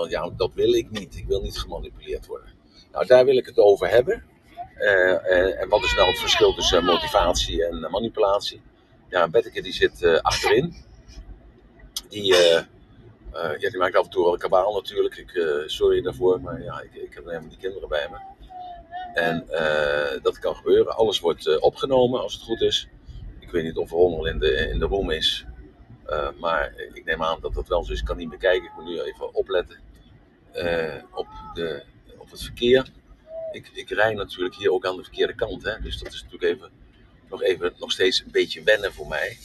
van ja, dat wil ik niet. Ik wil niet gemanipuleerd worden. Nou, daar wil ik het over hebben. Uh, en wat is nou het verschil tussen motivatie en manipulatie? Ja, Betteke die zit achterin. Die, ja, die maakt af en toe wel een kabaal natuurlijk. Ik, sorry daarvoor, maar ja, ik, ik heb helemaal die kinderen bij me. En dat kan gebeuren. Alles wordt opgenomen als het goed is. Ik weet niet of Ronald in de, in de room is. Uh, maar ik neem aan dat dat wel zo is. Ik kan niet meer kijken. Ik moet nu even opletten uh, op, de, op het verkeer. Ik, ik rij natuurlijk hier ook aan de verkeerde kant. Hè? Dus dat is natuurlijk even, nog, even, nog steeds een beetje wennen voor mij.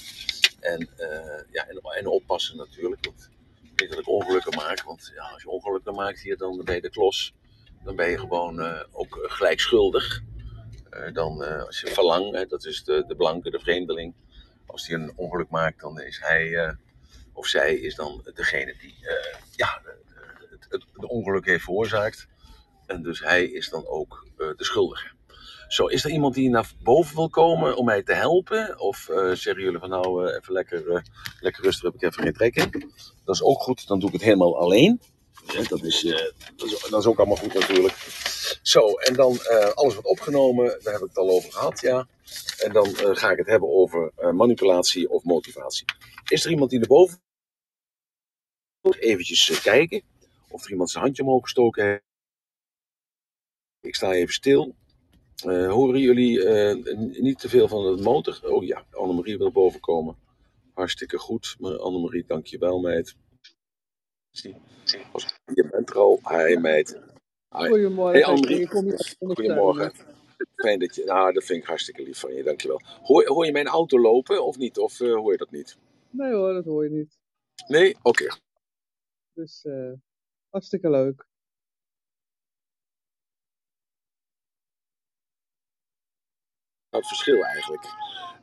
En, uh, ja, en, en oppassen natuurlijk. Want niet dat ik ongelukken maak. Want ja, als je ongelukken maakt hier, dan ben je de klos. Dan ben je gewoon ook gelijk schuldig. dan als je verlang, dat is de, de blanke, de vreemdeling als hij een ongeluk maakt, dan is hij of zij is dan degene die ja, het, het, ongeluk heeft veroorzaakt. En dus hij is dan ook uh, de schuldige. Zo, is er iemand die naar boven wil komen om mij te helpen? Of zeggen jullie van nou, even lekker, lekker rustig, heb ik even geen trek in? Dat is ook goed, dan doe ik het helemaal alleen. Ja, dat, is, dat, is, is ook allemaal goed natuurlijk. Zo, en dan alles wordt opgenomen, daar heb ik het al over gehad, ja. En dan ga ik het hebben over manipulatie of motivatie. Is er iemand die erboven eventjes uh, kijken of er iemand zijn handje omhoog gestoken heeft? Ik sta even stil. horen jullie niet te veel van de motor? Oh ja, Annemarie wil boven komen. Hartstikke goed. Maar Annemarie, dank je wel, meid. Je bent er al. Hi, meid. Hi. Goedemorgen. Hey, Annemarie. Goedemorgen. Fijn dat je. Nou, dat vind ik hartstikke lief van je, dankjewel. Hoor, hoor je mijn auto lopen of niet? Of uh, hoor je dat niet? Nee hoor, dat hoor je niet. Nee? Oké. Okay. Dus uh, hartstikke leuk. Het verschil eigenlijk.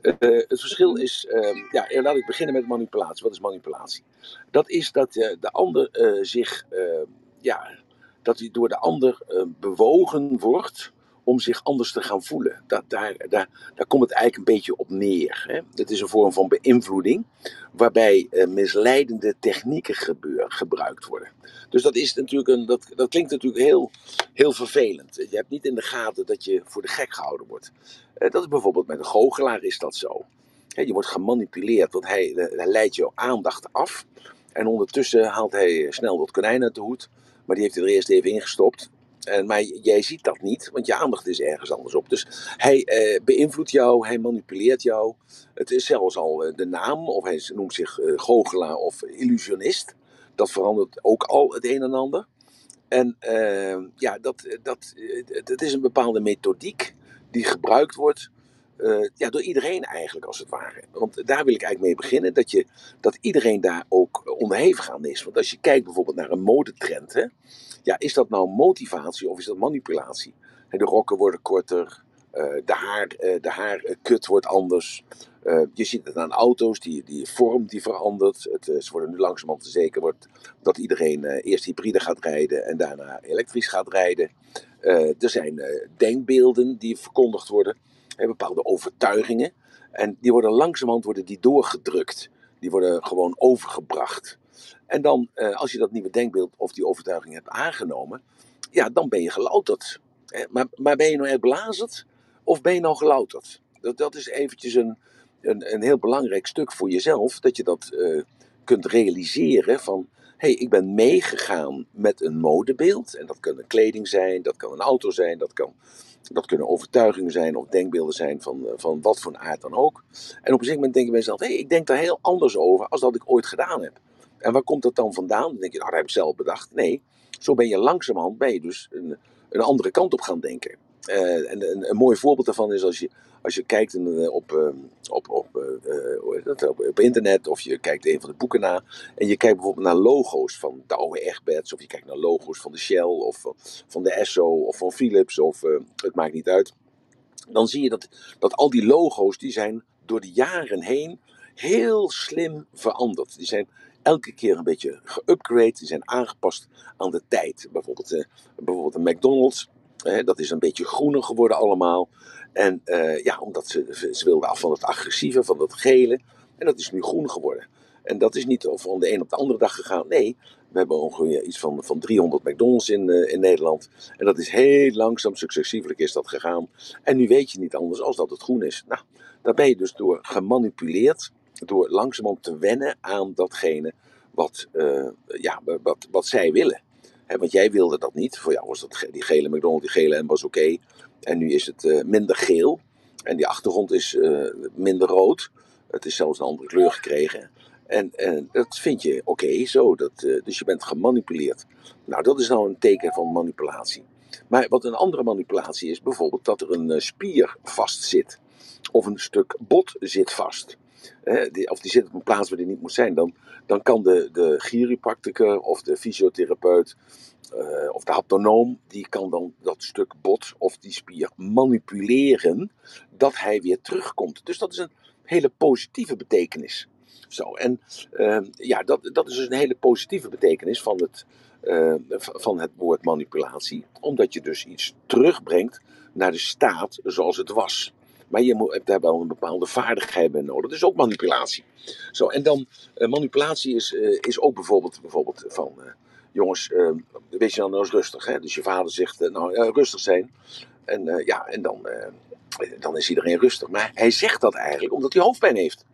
Uh, het verschil is, uh, ja, laat ik beginnen met manipulatie. Wat is manipulatie? Dat is dat uh, de ander zich, ja, dat hij door de ander bewogen wordt om zich anders te gaan voelen. Dat, daar, daar, daar komt het eigenlijk een beetje op neer. Hè? Dat is een vorm van beïnvloeding, waarbij uh, misleidende technieken gebruikt worden. Dus dat, is natuurlijk een, dat, dat klinkt natuurlijk heel, heel vervelend. Je hebt niet in de gaten dat je voor de gek gehouden wordt. Uh, dat is bijvoorbeeld met een goochelaar is dat zo. Je wordt gemanipuleerd, want hij, eh, hij leidt jouw aandacht af. En ondertussen haalt hij snel wat konijn uit de hoed. Maar die heeft hij er eerst even ingestopt. En, maar jij ziet dat niet, want je aandacht is ergens anders op. Dus hij eh, beïnvloedt jou, hij manipuleert jou. Het is zelfs al eh, de naam, of hij noemt zich eh, goochelaar of illusionist. Dat verandert ook al het een en ander. En ja, dat, dat, dat is een bepaalde methodiek die gebruikt wordt ja, door iedereen eigenlijk, als het ware. Want daar wil ik eigenlijk mee beginnen, dat, je, dat iedereen daar ook onderhevig aan is. Want als je kijkt bijvoorbeeld naar een modetrend, hè, ja, is dat nou motivatie of is dat manipulatie? De rokken worden korter, uh, de, haar, uh, de haarkut wordt anders. Je ziet het aan auto's, die, die vorm die verandert. Het, ze worden nu langzamerhand zeker wordt dat iedereen eerst hybride gaat rijden en daarna elektrisch gaat rijden. er zijn denkbeelden die verkondigd worden, bepaalde overtuigingen. En die worden langzamerhand worden die doorgedrukt. Die worden gewoon overgebracht. En dan, eh, als je dat nieuwe denkbeeld of die overtuiging hebt aangenomen, ja, dan ben je gelouterd. Maar, maar ben je nou echt belazerd of ben je nou gelouterd? Dat, dat is eventjes een, een, een heel belangrijk stuk voor jezelf, dat je dat uh, kunt realiseren van, hey, ik ben meegegaan met een modebeeld. En dat kan een kleding zijn, dat kan een auto zijn, dat, kan, dat kunnen overtuigingen zijn of denkbeelden zijn van, eh, van wat voor aard dan ook. En op een gegeven moment denk je bij hey, ik denk daar heel anders over als dat ik ooit gedaan heb. En waar komt dat dan vandaan? Dan denk je, nou, dat heb ik zelf bedacht. Nee, zo ben je langzamerhand ben je dus een, een andere kant op gaan denken. Uh, en een, een, mooi voorbeeld daarvan is als je, als je kijkt uh, op, op, op, dat, op, op, internet of je kijkt een van de boeken na. En je kijkt bijvoorbeeld naar logo's van Douwe Egberts. Of je kijkt naar logo's van de Shell of van de Esso of van Philips. Of het maakt niet uit. Dan zie je dat, dat al die logo's die zijn door de jaren heen heel slim veranderd. Die zijn elke keer een beetje geupgrade. Die zijn aangepast aan de tijd. Bijvoorbeeld, eh, bijvoorbeeld een McDonald's. Dat is een beetje groener geworden allemaal. En eh, ja, omdat ze, ze wilden af van het agressieve, van dat gele. En dat is nu groen geworden. En dat is niet van de een op de andere dag gegaan. Nee, We hebben ongeveer iets van, van 300 McDonald's in, eh, in Nederland. En dat is heel langzaam, successievelijk is dat gegaan. En nu weet je niet anders als dat het groen is. Nou, daar ben je dus door gemanipuleerd. Door langzamerhand te wennen aan datgene wat, eh, ja, wat, wat zij willen. Want jij wilde dat niet. Voor jou was dat die gele McDonald's, die gele M was oké. En nu is het eh, minder geel. En die achtergrond is minder rood. Het is zelfs een andere kleur gekregen. En, en dat vind je oké zo. Dat, dus je bent gemanipuleerd. Nou, dat is nou een teken van manipulatie. Maar wat een andere manipulatie is, bijvoorbeeld dat er een spier vast zit. Of een stuk bot zit vast. Die, of die zit op een plaats waar die niet moet zijn. Dan, dan kan de, de chiropracticus of de fysiotherapeut uh, of de haptonoom, die kan dan dat stuk bot of die spier manipuleren dat hij weer terugkomt. Dus dat is een hele positieve betekenis. Zo, en uh, ja, dat, dat is dus een hele positieve betekenis van het, uh, van het woord manipulatie. Omdat je dus iets terugbrengt naar de staat zoals het was. Maar je moet, hebt daar wel een bepaalde vaardigheid bij nodig. Dus ook manipulatie. Zo, en dan, uh, manipulatie is, uh, is ook bijvoorbeeld, bijvoorbeeld van, jongens, ehm, wees je dan nou eens rustig. Hè? Dus je vader zegt, nou rustig zijn. En ja, en dan, dan is iedereen rustig. Maar hij zegt dat eigenlijk omdat hij hoofdpijn heeft.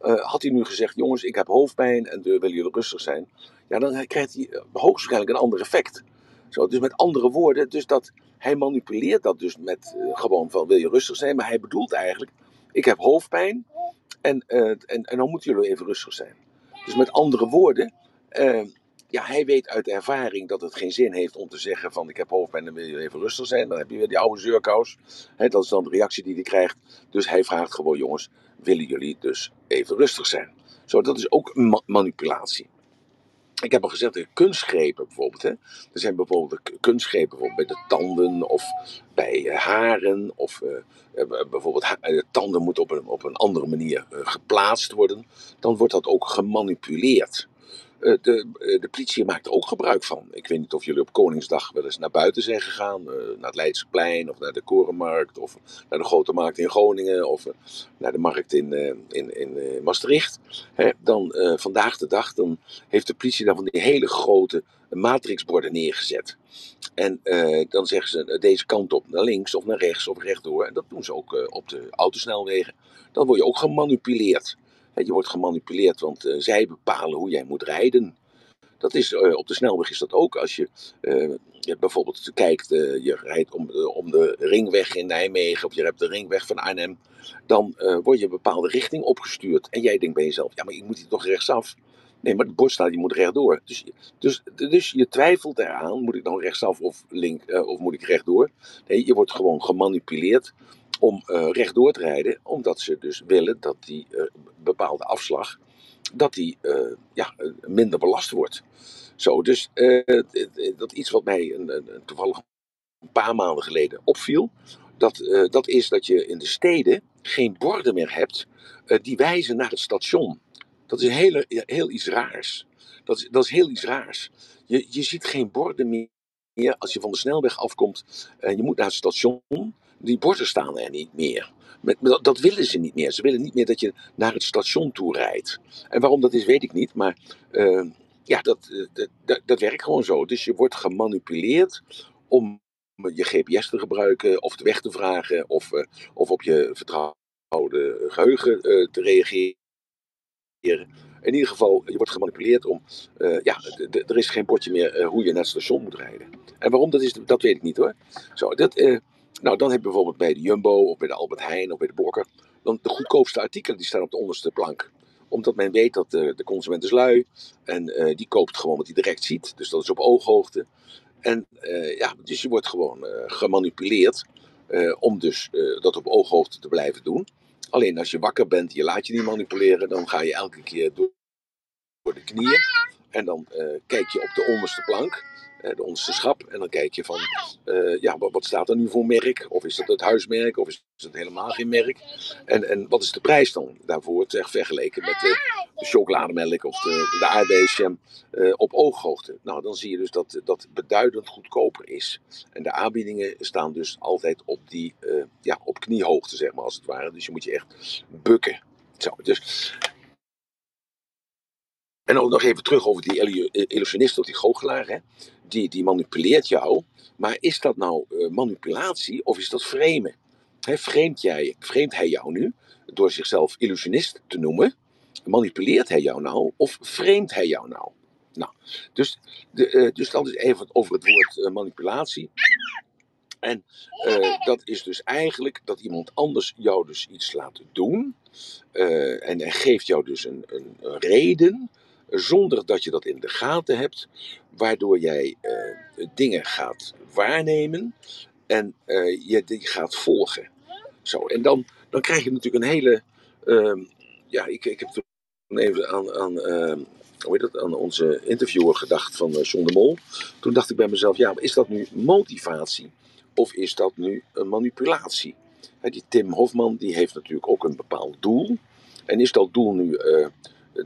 Had hij nu gezegd, jongens, ik heb hoofdpijn en willen jullie rustig zijn, ja, dan krijgt hij hoogstwaarschijnlijk een ander effect. Zo, dus met andere woorden, dus dat, hij manipuleert dat dus met uh, gewoon van wil je rustig zijn, maar hij bedoelt eigenlijk, ik heb hoofdpijn en, uh, en, en dan moeten jullie even rustig zijn. Dus met andere woorden, ja, hij weet uit ervaring dat het geen zin heeft om te zeggen van ik heb hoofdpijn en wil je even rustig zijn. Dan heb je weer die oude zeurkous. dat is dan de reactie die hij krijgt. Dus hij vraagt gewoon jongens, willen jullie dus even rustig zijn? Zo, dat is ook ma manipulatie. Ik heb al gezegd, kunstgrepen bijvoorbeeld. Hè. Er zijn bijvoorbeeld kunstgrepen bij de tanden of bij uh, haren. Of uh, bijvoorbeeld de tanden moeten op een, op een andere manier geplaatst worden. Dan wordt dat ook gemanipuleerd. Uh, de, uh, de politie maakt er ook gebruik van. Ik weet niet of jullie op Koningsdag wel eens naar buiten zijn gegaan. Uh, naar het Leidseplein of naar de Korenmarkt. Of naar de Grote Markt in Groningen. Of naar de markt in, in, in Maastricht. Hè, dan vandaag de dag dan heeft de politie daar van die hele grote matrixborden neergezet. En dan zeggen ze deze kant op naar links of naar rechts of rechtdoor. En dat doen ze ook op de autosnelwegen. Dan word je ook gemanipuleerd. Je wordt gemanipuleerd, want uh, zij bepalen hoe jij moet rijden. Dat is, uh, op de snelweg is dat ook. Als je, je bijvoorbeeld kijkt, je rijdt om om de ringweg in Nijmegen of je hebt de ringweg van Arnhem, dan word je een bepaalde richting opgestuurd. En jij denkt bij jezelf, ja, maar ik moet hier toch rechtsaf. Nee, maar het bord staat, je moet rechtdoor. Dus, dus, dus je twijfelt eraan, moet ik dan rechtsaf of, link, of moet ik rechtdoor? Nee, je wordt gewoon gemanipuleerd om uh, rechtdoor te rijden, omdat ze dus willen dat die uh, bepaalde afslag dat die, uh, ja, minder belast wordt. Zo, dus dat iets wat mij een, een, toevallig een paar maanden geleden opviel, dat, dat is dat je in de steden geen borden meer hebt die wijzen naar het station. Dat is hele, heel iets raars. Dat is, dat is heel iets raars. Je, je ziet geen borden meer als je van de snelweg afkomt en je moet naar het station die borden staan er niet meer. Dat, willen ze niet meer. Ze willen niet meer dat je naar het station toe rijdt. En waarom dat is, weet ik niet. Maar uh, ja, dat, dat, dat, dat, werkt gewoon zo. Dus je wordt gemanipuleerd om je GPS te gebruiken, of de weg te vragen, of, uh, of op je vertrouwde geheugen te reageren. In ieder geval, je wordt gemanipuleerd om. ja, er is geen bordje meer hoe je naar het station moet rijden. En waarom dat is, dat weet ik niet hoor. Zo, dat. Nou, dan heb je bijvoorbeeld bij de Jumbo of bij de Albert Heijn of bij de Bokker. Dan de goedkoopste artikelen die staan op de onderste plank. Omdat men weet dat de, de consument is lui. En uh, die koopt gewoon wat hij direct ziet. Dus dat is op ooghoogte. En uh, ja, dus je wordt gewoon gemanipuleerd. om dus dat op ooghoogte te blijven doen. Alleen als je wakker bent, je laat je niet manipuleren. Dan ga je elke keer door, door de knieën. En dan kijk je op de onderste plank de onderste schap. En dan kijk je van, uh, ja, wat, wat, staat er nu voor merk? Of is dat het huismerk? Of is het helemaal geen merk? En, en wat is de prijs dan daarvoor zeg, vergeleken met de, de chocolademelk of de, de aardbeisjam uh, op ooghoogte? Nou, dan zie je dus dat dat beduidend goedkoper is. En de aanbiedingen staan dus altijd op die, ja, op kniehoogte, zeg maar, als het ware. Dus je moet je echt bukken. Zo, dus En ook nog even terug over die illu- illusionist of die goochelaar. Hè? Die, die manipuleert jou. Maar is dat nou eh, manipulatie of is dat? Hè, vreemd, jij, vreemd hij jou nu door zichzelf illusionist te noemen? Manipuleert hij jou nou of vreemd hij jou nou? Nou, dus, de, eh, dus dat is even over het woord eh, manipulatie. En dat is dus eigenlijk dat iemand anders jou dus iets laat doen. en hij geeft jou dus een, een reden, zonder dat je dat in de gaten hebt, waardoor jij eh, dingen gaat waarnemen en eh, je die gaat volgen. Zo, en dan, dan krijg je natuurlijk een hele. ehm, ja, ik, ik heb toen even aan, aan, ehm, hoe heet dat, aan onze interviewer gedacht van eh, John de Mol. Toen dacht ik bij mezelf, ja, is dat nu motivatie of is dat nu een manipulatie? Die Tim Hofman die heeft natuurlijk ook een bepaald doel. En is dat doel nu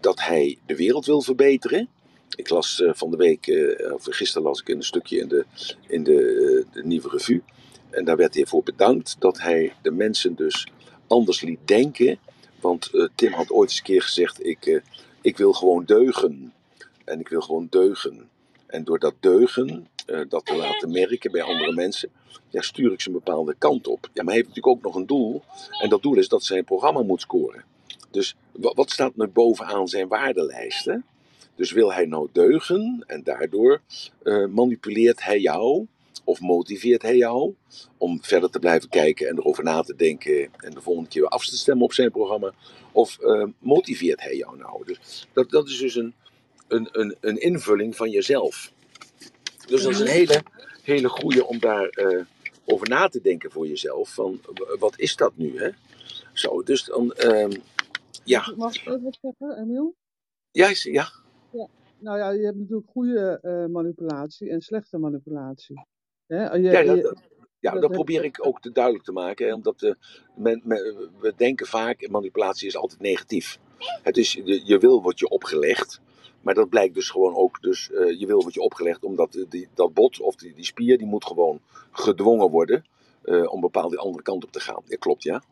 dat hij de wereld wil verbeteren? Ik las eh, van de week, eh, of gisteren las ik een stukje in de, in de, eh, de nieuwe revue. En daar werd hij voor bedankt dat hij de mensen dus anders liet denken. Want Tim had ooit eens een keer gezegd: ik, ik wil gewoon deugen. En ik wil gewoon deugen. En door dat deugen, dat te laten merken bij andere mensen, ja, stuur ik ze een bepaalde kant op. Ja, maar hij heeft natuurlijk ook nog een doel. En dat doel is dat zijn programma moet scoren. Dus wa- wat staat nu bovenaan zijn waardelijst? Hè? Dus wil hij nou deugen en daardoor eh, manipuleert hij jou of motiveert hij jou om verder te blijven kijken en erover na te denken en de volgende keer af te stemmen op zijn programma? Of eh, motiveert hij jou nou? Dus dat, dat is dus een, een, een, een invulling van jezelf. Dus dat is een hele, hele goede om daar eh, over na te denken voor jezelf. Van wat is dat nu? Hè? Zo, dus dan, ehm, ja, Mag ik even wat zeggen, Emiel? ja, is- ja, Nou ja, je hebt natuurlijk goede eh, manipulatie en slechte manipulatie. Hè? Je, ja, dat, je- dat- ja, dat dat probeer ik ook te duidelijk te maken. Hè, omdat eh, men, men- we denken vaak, manipulatie is altijd negatief. Het is, je, je wil wordt je opgelegd. Maar dat blijkt dus gewoon ook, dus, eh, je wil wordt je opgelegd omdat eh, die, dat bot of die, die spier, die moet gewoon gedwongen worden eh, om bepaald die andere kant op te gaan. Ja, klopt, ja?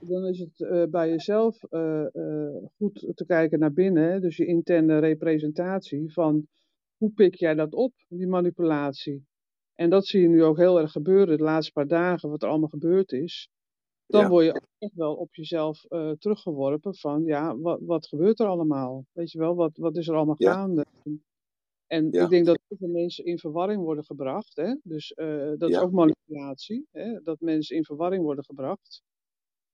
Dan is het eh, bij jezelf eh, eh, goed te kijken naar binnen. Dus je interne representatie van hoe pik jij dat op, die manipulatie. En dat zie je nu ook heel erg gebeuren de laatste paar dagen, wat er allemaal gebeurd is. Dan Ja. word je echt wel op jezelf teruggeworpen van, ja, wat, wat gebeurt er allemaal? Weet je wel, wat, wat is er allemaal Ja. gaande? En Ja. ik denk dat heel veel mensen in verwarring worden gebracht. Hè? Dus dat is ook manipulatie, hè? dat mensen in verwarring worden gebracht.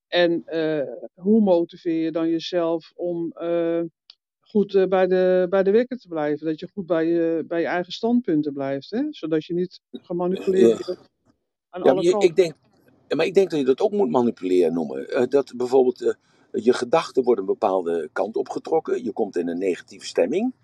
En eh, hoe motiveer je dan jezelf om eh, goed eh, bij, de, bij de wekker te blijven? Dat je goed bij je, bij je eigen standpunten blijft, hè? zodat je niet gemanipuleerd wordt aan Ja, alle je- ik denk, maar ik denk dat je dat ook moet manipuleren noemen. Dat bijvoorbeeld je gedachten worden een bepaalde kant opgetrokken. Je komt in een negatieve stemming.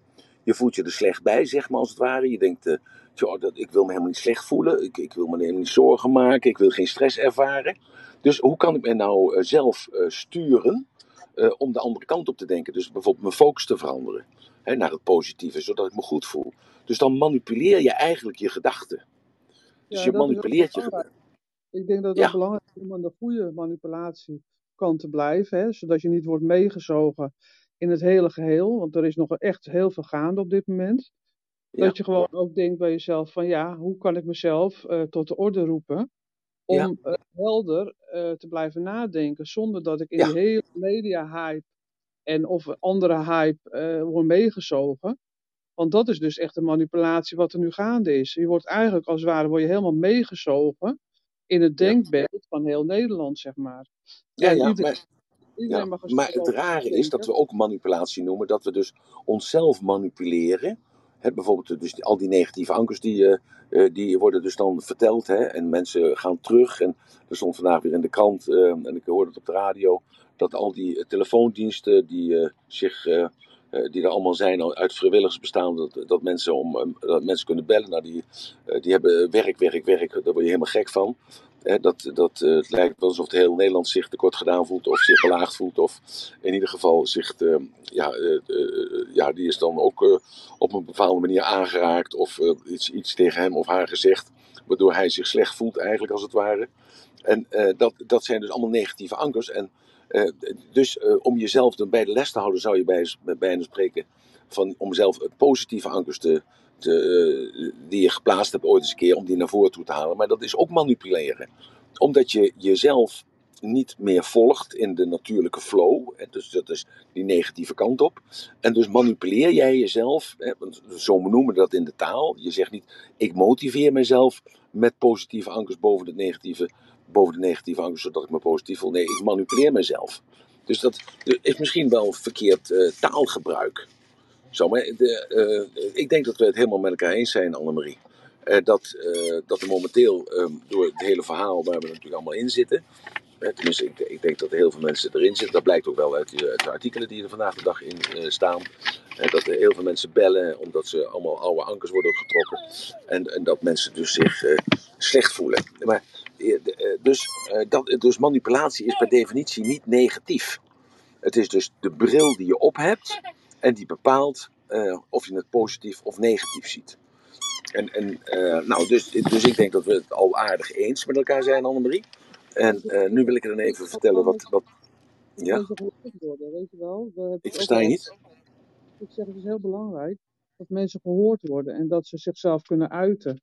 Je voelt je er slecht bij, zeg maar als het ware. Je denkt, tjoh, dat, ik wil me helemaal niet slecht voelen. Ik, ik wil me helemaal niet zorgen maken. Ik wil geen stress ervaren. Dus hoe kan ik me nou eh, zelf eh, sturen eh, om de andere kant op te denken? Dus bijvoorbeeld mijn focus te veranderen hè, naar het positieve, zodat ik me goed voel. Dus dan manipuleer je eigenlijk je gedachten. Dus Ja, je manipuleert je gedachten. Ik denk dat het Ja. ook belangrijk is om aan de goede manipulatiekant te blijven, hè? zodat je niet wordt meegezogen in het hele geheel, want er is nog echt heel veel gaande op dit moment. Ja. Dat je gewoon ook denkt bij jezelf van ja, hoe kan ik mezelf tot de orde roepen om Ja. eh, helder eh, te blijven nadenken, zonder dat ik in Ja. hele media-hype en of andere hype eh, word meegezogen. Want dat is dus echt een manipulatie wat er nu gaande is. Je wordt eigenlijk als het ware word je helemaal meegezogen in het denkbeeld van heel Nederland, zeg maar. Ja, ja, iedereen, maar, iedereen ja, mag maar het rare is dat we ook manipulatie noemen, dat we dus onszelf manipuleren. Bijvoorbeeld dus die- al die negatieve ankers die, eh, eh, die worden dus dan verteld. Hè, en mensen gaan terug. En er stond vandaag weer in de krant, eh, en ik hoorde het op de radio, dat al die eh, telefoondiensten die, eh, zich, eh, eh, die er allemaal zijn, uit vrijwilligers bestaan, dat, dat, mensen om, eh, dat mensen kunnen bellen. Nou, die, eh, die hebben werk, werk, werk, daar word je helemaal gek van. Dat, dat, eh, het lijkt wel alsof heel Nederland zich tekort gedaan voelt, of zich belaagd voelt, of in ieder geval zich, eh, ja, eh, ja, die is dan ook op een bepaalde manier aangeraakt, of iets, iets tegen hem of haar gezegd, waardoor hij zich slecht voelt, eigenlijk als het ware. En dat, dat zijn dus allemaal negatieve ankers. En dus om jezelf dan bij de les te houden, zou je bij spreken van om zelf positieve ankers te, te, die je geplaatst hebt ooit eens een keer, om die naar voren toe te halen. Maar dat is ook manipuleren. Omdat je jezelf niet meer volgt in de natuurlijke flow. Dus dat is die negatieve kant op. En dus manipuleer jij jezelf, zo noemen we dat in de taal. Je zegt niet, ik motiveer mezelf met positieve ankers boven de negatieve, boven de negatieve ankers, zodat ik me positief voel. Nee, ik manipuleer mezelf. Dus dat is misschien wel verkeerd uh, taalgebruik. Zo, maar de, uh, ik denk dat we het helemaal met elkaar eens zijn, Annemarie. Uh, dat, dat er momenteel ehm, door het hele verhaal waar we natuurlijk allemaal in zitten, Tenminste, ik, ik, denk dat heel veel mensen erin zitten. Dat blijkt ook wel uit, de artikelen die er vandaag de dag in staan. dat er heel veel mensen bellen omdat ze allemaal oude ankers worden getrokken. En, en dat mensen dus zich slecht voelen. Maar, dus, dat, dus manipulatie is per definitie niet negatief. Het is dus de bril die je op hebt en die bepaalt of je het positief of negatief ziet. En, en nou, dus, dus ik denk dat we het al aardig eens met elkaar zijn, Annemarie. En uh, nu wil ik er dan even vertellen wat. wat ja? Worden, weet je wel? Ik versta je niet. Ik zeg het is heel belangrijk dat mensen gehoord worden en dat ze zichzelf kunnen uiten.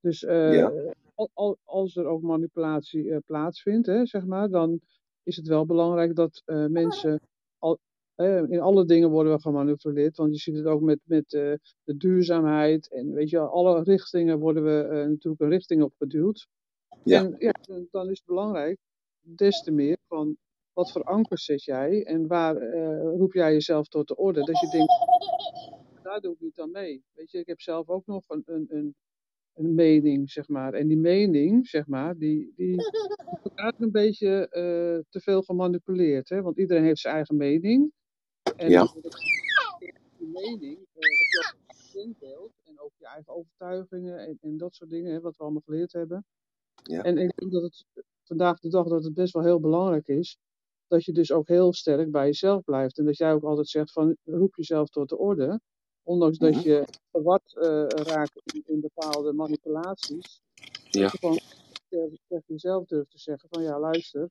Dus ja. al, als er ook manipulatie plaatsvindt, hè, zeg maar, dan is het wel belangrijk dat mensen. Al, in alle dingen worden we gemanipuleerd, want je ziet het ook met, met de duurzaamheid en weet je, alle richtingen worden we natuurlijk een richting op geduwd. Ja. En ja, dan is het belangrijk, des te meer, van wat voor ankers zet jij en waar uh, roep jij jezelf tot de orde. Dat je denkt, daar doe ik niet aan mee. Weet je, ik heb zelf ook nog een, een, een, een mening, zeg maar. En die mening, zeg maar, die, die wordt een beetje te veel gemanipuleerd. Hè? Want iedereen heeft zijn eigen mening. En ja. die mening uh, heb je ook een denkbeeld en ook je eigen overtuigingen en, en dat soort dingen, hè, wat we allemaal geleerd hebben. Ja. En ik denk dat het vandaag de dag dat het best wel heel belangrijk is dat je dus ook heel sterk bij jezelf blijft. En dat jij ook altijd zegt van roep jezelf tot de orde. Ondanks dat mhm. je verward uh, raakt in, in, bepaalde manipulaties. Ja. Dat je gewoon tegen jezelf durft te zeggen van ja luister,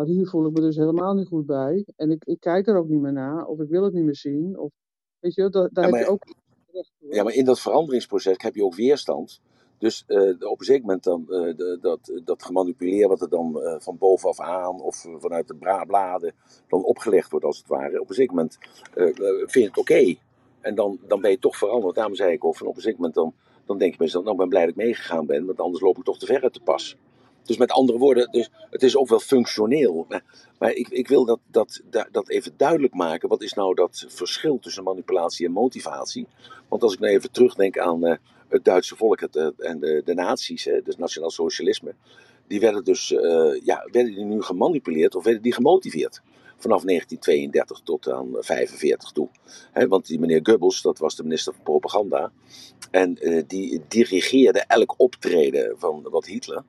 maar hier voel ik me dus helemaal niet goed bij. En ik, ik kijk er ook niet meer naar. Of ik wil het niet meer zien. Of, weet je, daar, daar heb je ook Ja, maar in dat veranderingsproces heb je ook weerstand. Dus uh, op een zeker moment dan uh, de, dat, dat gemanipuleerd wat er dan uh, van bovenaf aan of vanuit de bladen dan opgelegd wordt als het ware. Op een zeker moment vind je het oké. En dan, dan ben je toch veranderd. Daarom zei ik of. En op een zeker moment dan, dan denk je mezelf, nou ben blij dat ik meegegaan ben. Want anders loop ik toch te ver uit de pas. Dus met andere woorden, dus het is ook wel functioneel. Maar, ik, ik wil dat, dat, dat even duidelijk maken. Wat is nou dat verschil tussen manipulatie en motivatie? Want als ik nou even terugdenk aan het Duitse volk het, en de, de nazi's, hè, dus nationaal socialisme, die werden dus uh, ja, werden die nu gemanipuleerd of werden die gemotiveerd? Vanaf 1932 tot aan 45 toe. Want die meneer Goebbels, dat was de minister van Propaganda. En die dirigeerde elk optreden van wat Hitler.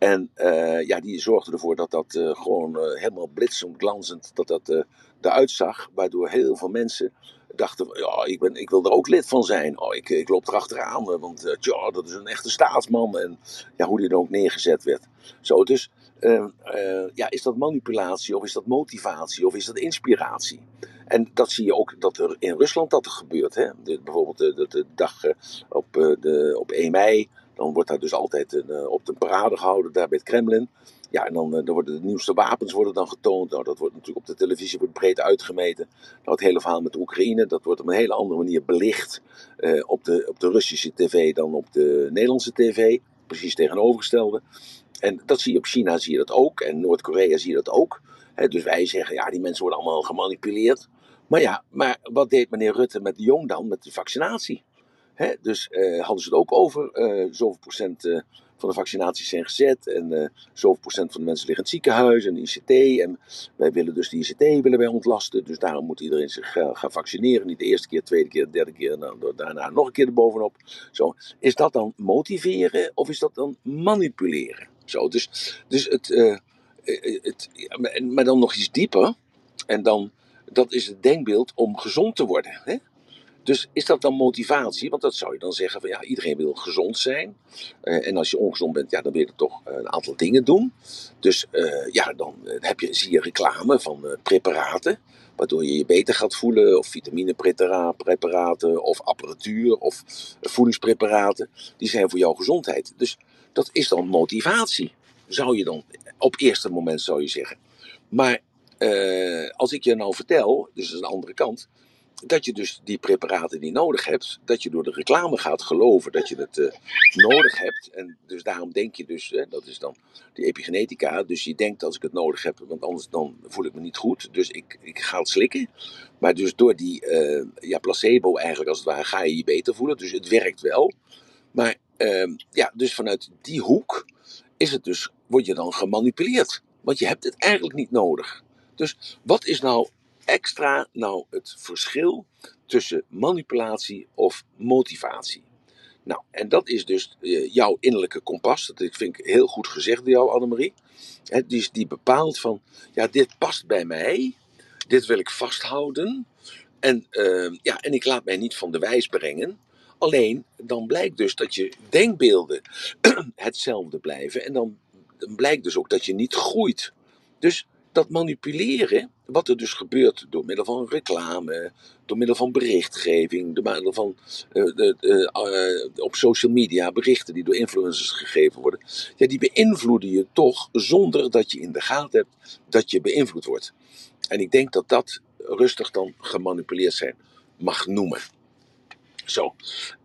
En uh, ja, die zorgde ervoor dat dat gewoon helemaal blitsend, glanzend, dat dat eruit zag. Waardoor heel veel mensen dachten, ja, ik, ben, ik wil er ook lid van zijn. Oh, ik, ik loop erachteraan, want tja, dat is een echte staatsman. En ja, hoe die dan ook neergezet werd. Zo, dus uh, ja, is dat manipulatie of is dat motivatie of is dat inspiratie? En dat zie je ook dat er in Rusland dat er gebeurt. Hè? Bijvoorbeeld de, de, dag op, de, op 1 mei, dan wordt daar dus altijd een, op de parade gehouden daar bij het Kremlin. Ja, en dan, eh, dan worden de nieuwste wapens worden dan getoond. Nou, dat wordt natuurlijk op de televisie wordt breed uitgemeten. Nou, het hele verhaal met Oekraïne, dat wordt op een hele andere manier belicht uh, op, de, op de Russische tv dan op de Nederlandse tv. Precies tegenovergestelde. En dat zie je op China, zie je dat ook. En Noord-Korea zie je dat ook. Dus wij zeggen, ja, die mensen worden allemaal gemanipuleerd. Maar ja, maar wat deed meneer Rutte met de Jong dan, met de vaccinatie? He, dus uh, hadden ze het ook over uh, zoveel procent uh, van de vaccinaties zijn gezet. En zoveel procent van de mensen liggen in het ziekenhuis en de ICT. En wij willen dus de ICT willen wij ontlasten. Dus daarom moet iedereen zich gaan vaccineren. Niet de eerste keer, de tweede keer, de derde keer. Nou, daarna nog een keer erbovenop. Zo. Is dat dan motiveren of is dat dan manipuleren? Zo, dus, dus het, het, maar dan nog iets dieper. En dan, dat is het denkbeeld om gezond te worden. Hè? Dus is dat dan motivatie? Want dat zou je dan zeggen van ja, iedereen wil gezond zijn. Uh, en als je ongezond bent, ja, dan wil je toch een aantal dingen doen. Dus uh, ja, dan heb je, zie je reclame van preparaten. Waardoor je je beter gaat voelen. Of vitaminepreparaten. Of apparatuur. Of voedingspreparaten. Die zijn voor jouw gezondheid. Dus dat is dan motivatie. Zou je dan op eerste moment zou je zeggen. Maar als ik je nou vertel, dus dat is een andere kant dat je dus die preparaten die nodig hebt, dat je door de reclame gaat geloven dat je het uh, nodig hebt. En dus daarom denk je dus, hè, dat is dan die epigenetica, dus je denkt als ik het nodig heb, want anders dan voel ik me niet goed, dus ik, ik ga het slikken. Maar dus door die uh, ja, placebo eigenlijk als het ware ga je je beter voelen, dus het werkt wel. Maar uh, ja, dus vanuit die hoek is het dus, word je dan gemanipuleerd. Want je hebt het eigenlijk niet nodig. Dus wat is nou extra nou het verschil tussen manipulatie of motivatie? Nou, en dat is dus uh, jouw innerlijke kompas. Dat vind ik heel goed gezegd door jou, Annemarie. He, die, die bepaalt van, ja, dit past bij mij. Dit wil ik vasthouden. En, uh, ja, en ik laat mij niet van de wijs brengen. Alleen, dan blijkt dus dat je denkbeelden hetzelfde blijven. En dan, dan blijkt dus ook dat je niet groeit. Dus dat manipuleren, wat er dus gebeurt door middel van reclame, door middel van berichtgeving, door middel van uh, uh, op social media berichten die door influencers gegeven worden, ja, die beïnvloeden je toch zonder dat je in de gaten hebt dat je beïnvloed wordt. En ik denk dat dat rustig dan gemanipuleerd zijn mag noemen. Zo.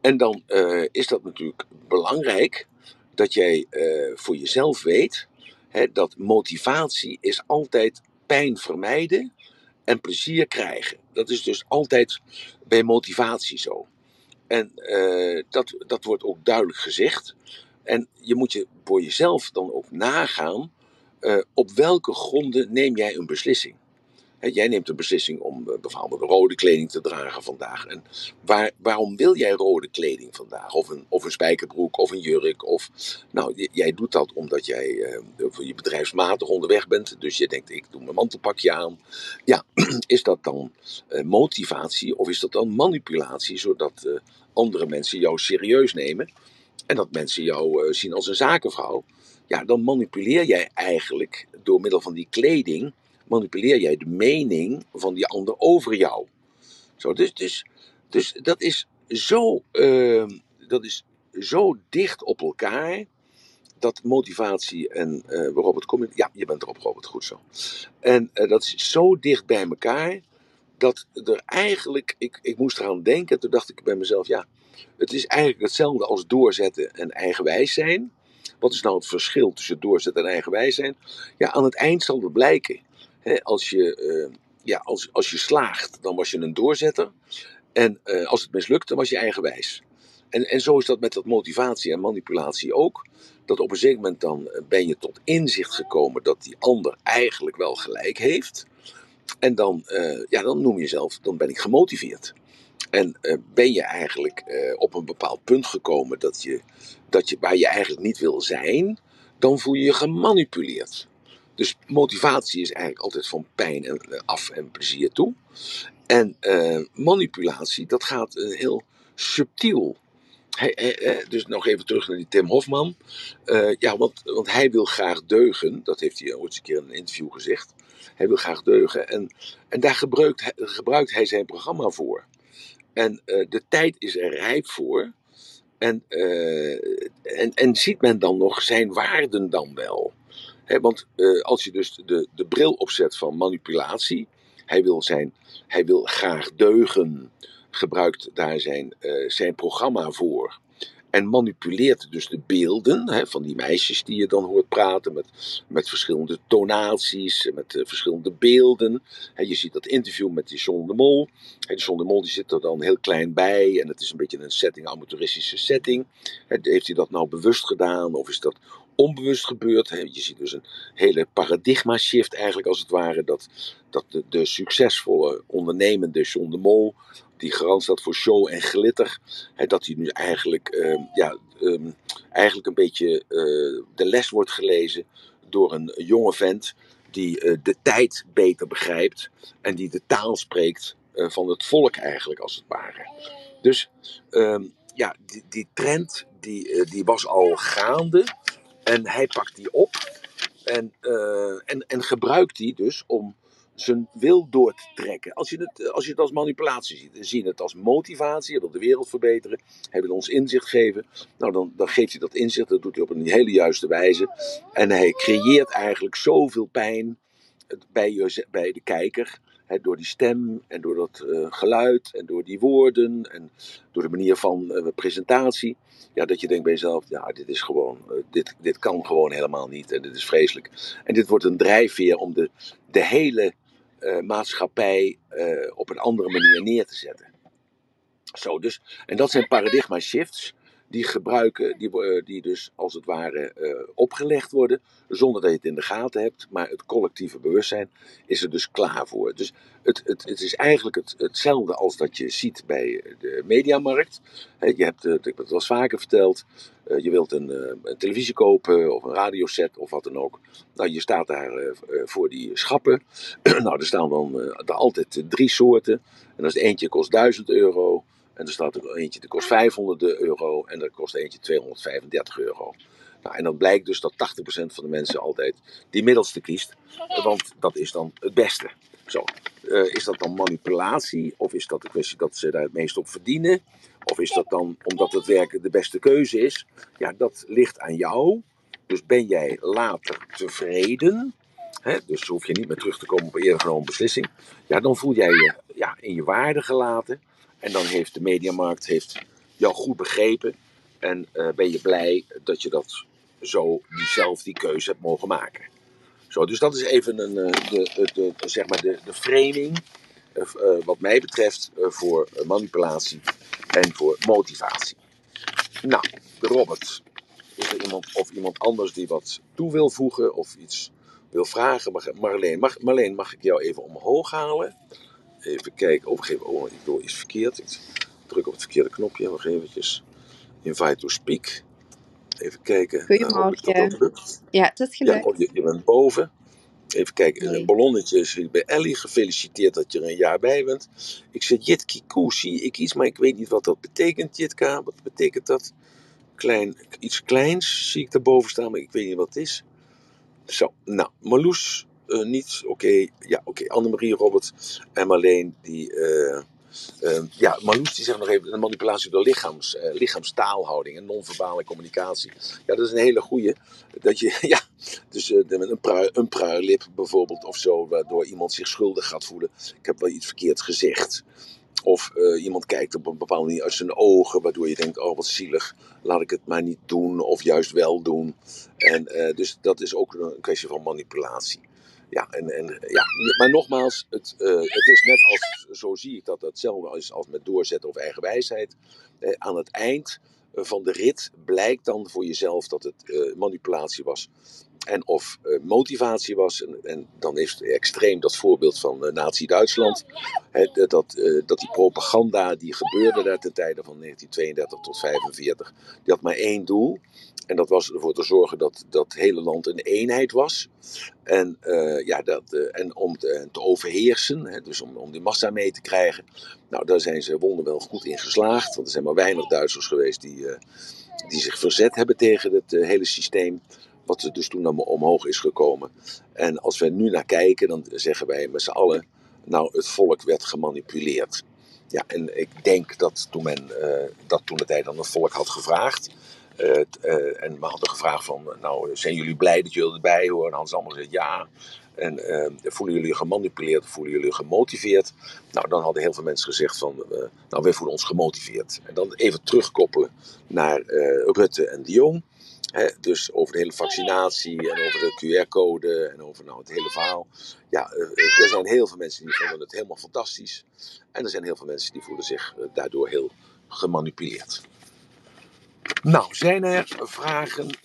En dan uh, is dat natuurlijk belangrijk dat jij voor jezelf weet Dat motivatie is altijd pijn vermijden en plezier krijgen. Dat is dus altijd bij motivatie zo. En uh, dat, dat wordt ook duidelijk gezegd. En je moet je voor jezelf dan ook nagaan uh, op welke gronden neem jij een beslissing jij neemt de beslissing om uh, bijvoorbeeld rode kleding te dragen vandaag. En waar, waarom wil jij rode kleding vandaag? Of een, of een spijkerbroek of een jurk? Of, nou, jij doet dat omdat jij uh, je bedrijfsmatig onderweg bent. Dus je denkt, ik doe mijn mantelpakje aan. Ja, is dat dan uh, motivatie of is dat dan manipulatie? Zodat andere mensen jou serieus nemen. En dat mensen jou zien als een zakenvrouw. Ja, dan manipuleer jij eigenlijk door middel van die kleding manipuleer jij de mening van die ander over jou. Zo, dus, dus, dus dat, is zo, uh, dat is zo dicht op elkaar. Dat motivatie en uh, Robert, kom? Ja, je bent erop, Robert, goed zo. En uh, dat is zo dicht bij elkaar. Dat er eigenlijk, ik, ik moest eraan denken, toen dacht ik bij mezelf, ja, het is eigenlijk hetzelfde als doorzetten en eigenwijs zijn. Wat is nou het verschil tussen doorzetten en eigenwijs zijn? Ja, aan het eind zal het blijken als, je, uh, ja, als, als je slaagt, dan was je een doorzetter. En uh, als het mislukt, dan was je eigenwijs. En, en zo is dat met dat motivatie en manipulatie ook. Dat op een zeker moment dan eh, ben je tot inzicht gekomen dat die ander eigenlijk wel gelijk heeft. En dan, uh, ja, dan noem je jezelf, dan ben ik gemotiveerd. En ben je eigenlijk op een bepaald punt gekomen dat je, dat je, waar je eigenlijk niet wil zijn, dan voel je je gemanipuleerd. Dus motivatie is eigenlijk altijd van pijn eh, af en plezier toe. En uh, manipulatie, dat gaat uh, heel subtiel. Hij, hij, dus nog even terug naar die Tim Hofman. Ja, want, want hij wil graag deugen. Dat heeft hij ooit een keer in een interview gezegd. Hij wil graag deugen. En, en daar gebruikt, gebruikt hij zijn programma voor. En de tijd is er rijp voor. En, en, en ziet men dan nog zijn waarden dan wel? Want uh, als je dus de, de bril opzet van manipulatie, hij wil, zijn, hij wil graag deugen, gebruikt daar zijn, uh, zijn programma voor. En manipuleert dus de beelden van die meisjes die je dan hoort praten met, met verschillende tonaties, met uh, verschillende beelden. je ziet dat interview met die John de Mol. die John de Mol die zit er dan heel klein bij en het is een beetje een setting, amateuristische setting. heeft hij dat nou bewust gedaan of is dat onbewust gebeurt. Je ziet dus een hele paradigma shift eigenlijk als het ware. Dat, dat de, succesvolle ondernemende John de Mol, die garant staat voor show en glitter, dat hij nu eigenlijk, uh, ja, um, eigenlijk een beetje uh, de les wordt gelezen door een jonge vent die uh, de tijd beter begrijpt en die de taal spreekt van het volk eigenlijk, als het ware. Dus ehm, ja, die, die trend die, die was al gaande en hij pakt die op en, en, en gebruikt die dus om zijn wil door te trekken. Als je het, als je het als manipulatie ziet, zie je het als motivatie. Hij wil de wereld verbeteren. Hij wil ons inzicht geven. Nou, dan, dan geeft hij dat inzicht. Dat doet hij op een hele juiste wijze. En hij creëert eigenlijk zoveel pijn bij, je, bij de kijker. Door die stem en door dat uh, geluid en door die woorden en door de manier van uh, presentatie. Ja, dat je denkt bij jezelf, ja, dit is gewoon, uh, dit, dit kan gewoon helemaal niet en dit is vreselijk. En dit wordt een drijfveer om de, de hele maatschappij op een andere manier neer te zetten. Zo, dus, en dat zijn paradigma shifts die gebruiken, die, uh, die dus als het ware opgelegd worden, zonder dat je het in de gaten hebt, maar het collectieve bewustzijn is er dus klaar voor. Dus het, het, het is eigenlijk het, hetzelfde als dat je ziet bij de mediamarkt. je hebt, ik heb het wel eens vaker verteld, je wilt een, een, televisie kopen of een radioset of wat dan ook. Nou, je staat daar voor die schappen. nou, er staan dan er altijd drie soorten. En als eentje kost 1000 euro. En er staat er eentje die kost 500 euro. En er kost eentje 235 euro. Nou, en dan blijkt dus dat 80% van de mensen altijd die middelste kiest. Want dat is dan het beste. Zo. Uh, is dat dan manipulatie? Of is dat de kwestie dat ze daar het meest op verdienen? Of is dat dan omdat het werken de beste keuze is? Ja, dat ligt aan jou. Dus ben jij later tevreden? Hè? Dus hoef je niet meer terug te komen op een eerder genomen beslissing. Ja, dan voel jij je ja, in je waarde gelaten. En dan heeft de mediamarkt heeft jou goed begrepen. En uh, ben je blij dat je dat zo zelf die keuze hebt mogen maken. Zo, dus dat is even een, uh, de, de, zeg maar de, de framing, uh, wat mij betreft, voor manipulatie en voor motivatie. Nou, Robert, is er iemand of iemand anders die wat toe wil voegen of iets wil vragen? Marleen, mag, Marleen, mag ik jou even omhoog halen? Even kijken. Oh, geef, oh ik doe iets verkeerd. Ik druk op het verkeerde knopje. Nog eventjes. Invite to speak. Even kijken. Goedemorgen. Uh, ja, het is gelukt. Ja, oh, je, je, bent boven. Even kijken. Nee. Een ballonnetje is bij Ellie. Gefeliciteerd dat je er een jaar bij bent. Ik zeg Jitki Koe, zie ik iets, maar ik weet niet wat dat betekent, Jitka. Wat betekent dat? Klein, iets kleins zie ik daarboven staan, maar ik weet niet wat het is. Zo, nou, Marloes, niet, oké, ja, oké, okay. Annemarie, Robert en Marleen, die, uh, uh, ja, Marloes die zegt nog even, de manipulatie door lichaams, lichaamstaalhouding en non-verbale communicatie. Ja, dat is een hele goeie, dat je, ja, dus een, prui, een pruilip bijvoorbeeld of zo, waardoor iemand zich schuldig gaat voelen. Ik heb wel iets verkeerd gezegd. Of uh, iemand kijkt op een bepaalde manier uit zijn ogen, waardoor je denkt: oh wat zielig, laat ik het maar niet doen, of juist wel doen. En uh, dus dat is ook een kwestie van manipulatie. Ja, en, en, ja. maar nogmaals, het, uh, het is net als, zo zie ik dat, hetzelfde is als met doorzetten of eigen wijsheid. aan het eind van de rit blijkt dan voor jezelf dat het manipulatie was en of uh, motivatie was. En, en, dan is het extreem dat voorbeeld van uh, Nazi-Duitsland. dat, uh, dat die propaganda die gebeurde daar ten tijde van 1932 tot 1945, die had maar één doel. En dat was ervoor te zorgen dat dat hele land een eenheid was. En, ja, dat, en om te, te overheersen, hè, dus om, om die massa mee te krijgen. Nou, daar zijn ze wonderwel goed in geslaagd. Want er zijn maar weinig Duitsers geweest die, die zich verzet hebben tegen het hele systeem wat er dus toen omhoog is gekomen. En als we nu naar kijken, dan zeggen wij met z'n allen, nou, het volk werd gemanipuleerd. Ja, en ik denk dat toen men, uh, dat toen de tijd dan het volk had gevraagd, uh, uh, en we hadden gevraagd van, nou, zijn jullie blij dat jullie erbij horen? En hadden ze allemaal gezegd ja. En voelen jullie gemanipuleerd, voelen jullie gemotiveerd? Nou, dan hadden heel veel mensen gezegd van, nou, wij voelen ons gemotiveerd. En dan even terugkoppelen naar Rutte en de Jong. He, dus over de hele vaccinatie en over de QR-code en over nou, het hele verhaal. Ja, er zijn heel veel mensen die vonden het helemaal fantastisch. En er zijn heel veel mensen die voelen zich daardoor heel gemanipuleerd. Nou, zijn er vragen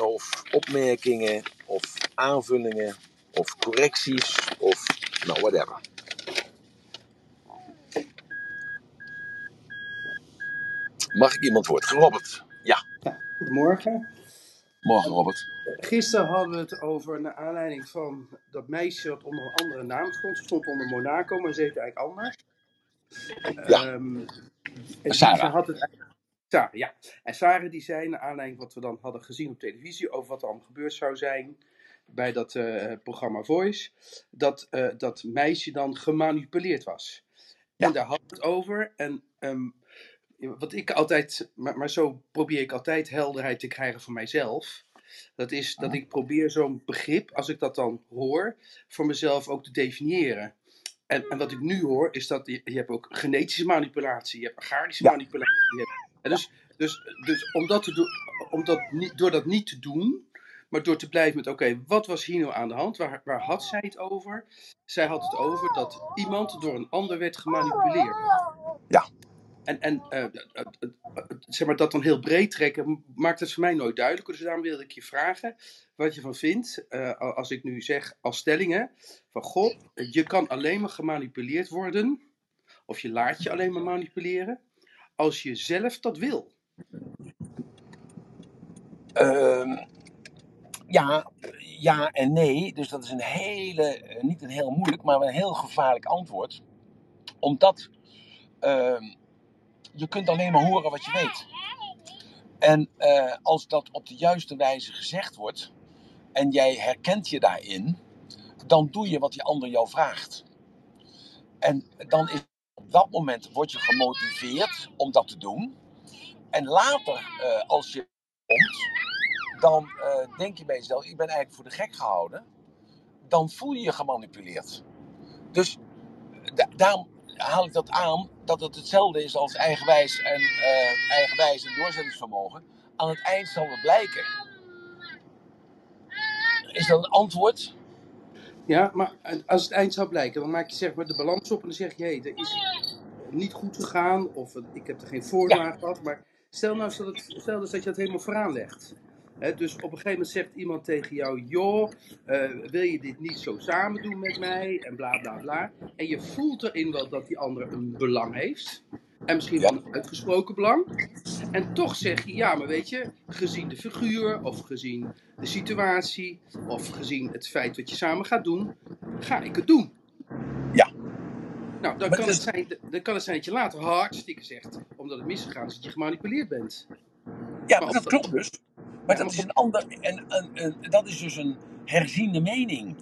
of opmerkingen of aanvullingen of correcties of nou, whatever. Mag ik iemand woord? Robert. Ja. Goedemorgen. Morgen, Robert. Gisteren hadden we het over, naar aanleiding van dat meisje dat onder een andere naam stond. Ze stond onder Monaco, maar ze heette eigenlijk anders. Ja. Ehm, en Sarah. Ze had het eigenlijk- Sarah, ja. En Sarah die zei, naar aanleiding wat we dan hadden gezien op televisie, over wat er allemaal gebeurd zou zijn bij dat eh, programma Voice, dat eh, dat meisje dan gemanipuleerd was. Ja. En daar had het over. En ehm, wat ik altijd, maar, maar zo probeer ik altijd helderheid te krijgen voor mijzelf. Dat is dat ik probeer zo'n begrip, als ik dat dan hoor, voor mezelf ook te definiëren. En, en wat ik nu hoor, is dat je, je hebt ook genetische manipulatie, je hebt agrarische Ja. manipulatie. En dus, dus, dus om dat te doen, om dat niet, door dat niet te doen, maar door te blijven met, oké, wat was hier nou aan de hand? Waar, waar had zij het over? Zij had het over dat iemand door een ander werd gemanipuleerd. Ja. En, en eh, het- het- zeg maar, dat dan heel breed trekken, maakt het voor mij nooit duidelijk. Dus daarom wilde ik je vragen wat je van vindt, eh, als ik nu zeg als stellingen, van goh, je kan alleen maar gemanipuleerd worden, of je laat je alleen maar manipuleren, als je zelf dat wil. Ehm, ja, ja en nee. Dus dat is een hele, eh, niet een heel moeilijk, maar een heel gevaarlijk antwoord. Omdat ehm, je kunt alleen maar horen wat je weet. En eh, als dat op de juiste wijze gezegd wordt en jij herkent je daarin, dan doe je wat die ander jou vraagt. En dan is op dat moment word je gemotiveerd om dat te doen. En later, eh, als je komt, dan eh, denk je bij jezelf, ik ben eigenlijk voor de gek gehouden. Dan voel je je gemanipuleerd. Dus da- daarom haal ik dat aan, dat het hetzelfde is als eigenwijs en, eh, eigenwijs en doorzettingsvermogen. Aan het eind zal het blijken. Is dat een antwoord? Ja, maar als het eind zou blijken, dan maak je zeg maar de balans op en dan zeg je, hé, hey, er is niet goed gegaan, of ik heb er geen voordeel aan gehad, maar stel nou eens dat, het, stel dus dat je dat helemaal vooraan legt. Dus op een gegeven moment zegt iemand tegen jou, joh, eh, wil je dit niet zo samen doen met mij, en bla bla bla. En je voelt erin wel dat die ander een belang heeft, en misschien wel een uitgesproken belang. En toch zeg je, ja, maar weet je, gezien de figuur, of gezien de situatie, of gezien het feit wat je samen gaat doen, ga ik het doen. Ja. Nou, dan Maar kan, het zijn, dan kan het zijn dat je later hartstikke zegt, omdat het misgegaan is, dat je gemanipuleerd bent. Ja, Maar dat op- klopt dus. Maar dat is een ander, en, en, en dat is dus een herziende mening.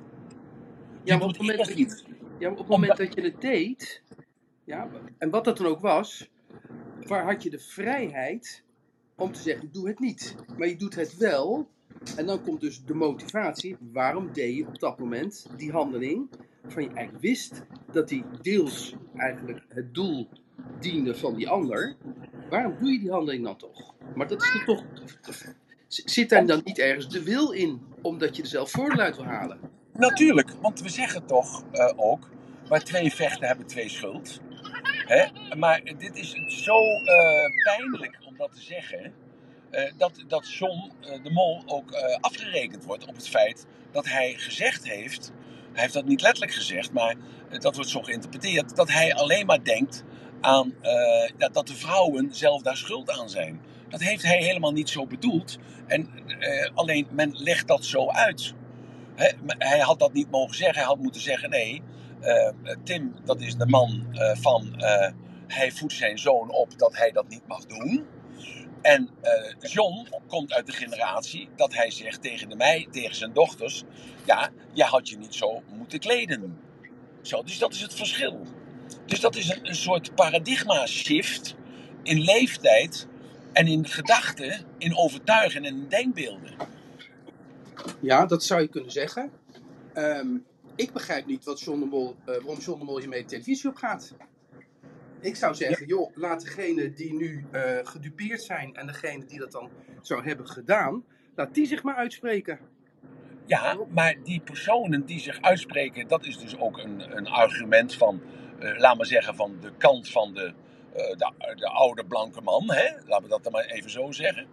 Ja, maar op het moment, dat je, ja, op het moment dat je het deed, ja, en wat dat dan ook was, waar had je de vrijheid om te zeggen, doe het niet. Maar je doet het wel, en dan komt dus de motivatie, waarom deed je op dat moment die handeling, van je eigenlijk wist dat die deels eigenlijk het doel diende van die ander, waarom doe je die handeling dan toch? Maar dat is toch, zit daar dan niet ergens de wil in, omdat je er zelf voordeel uit wil halen? Natuurlijk, want we zeggen toch eh, ook, waar twee vechten hebben twee schuld. Hè? Maar dit is zo eh, pijnlijk om dat te zeggen, eh, dat, dat John de Mol ook afgerekend wordt op het feit dat hij gezegd heeft, hij heeft dat niet letterlijk gezegd, maar dat wordt zo geïnterpreteerd, dat hij alleen maar denkt aan eh, dat, de vrouwen zelf daar schuld aan zijn. Dat heeft hij helemaal niet zo bedoeld. En eh, alleen men legt dat zo uit. Hij had dat niet mogen zeggen. Hij had moeten zeggen: nee, eh, Tim, dat is de man van. hij voedt zijn zoon op dat hij dat niet mag doen. En John komt uit de generatie dat hij zegt tegen, de mei, tegen zijn dochters: Ja, jij had je niet zo moeten kleden. Zo, dus dat is het verschil. Dus dat is een, een soort paradigma-shift in leeftijd en in gedachten, in overtuigen en in denkbeelden. Ja, dat zou je kunnen zeggen. Ehm, ik begrijp niet wat John de Mol, eh, waarom John de Mol hiermee de televisie op gaat. Ik zou zeggen, joh, laat degene die nu eh, gedupeerd zijn en degene die dat dan zou hebben gedaan, laat die zich maar uitspreken. Ja, maar die personen die zich uitspreken, dat is dus ook een, een argument van, laat maar zeggen, van de kant van de, eh, de, de oude blanke man. Hè? Laten we dat dan maar even zo zeggen.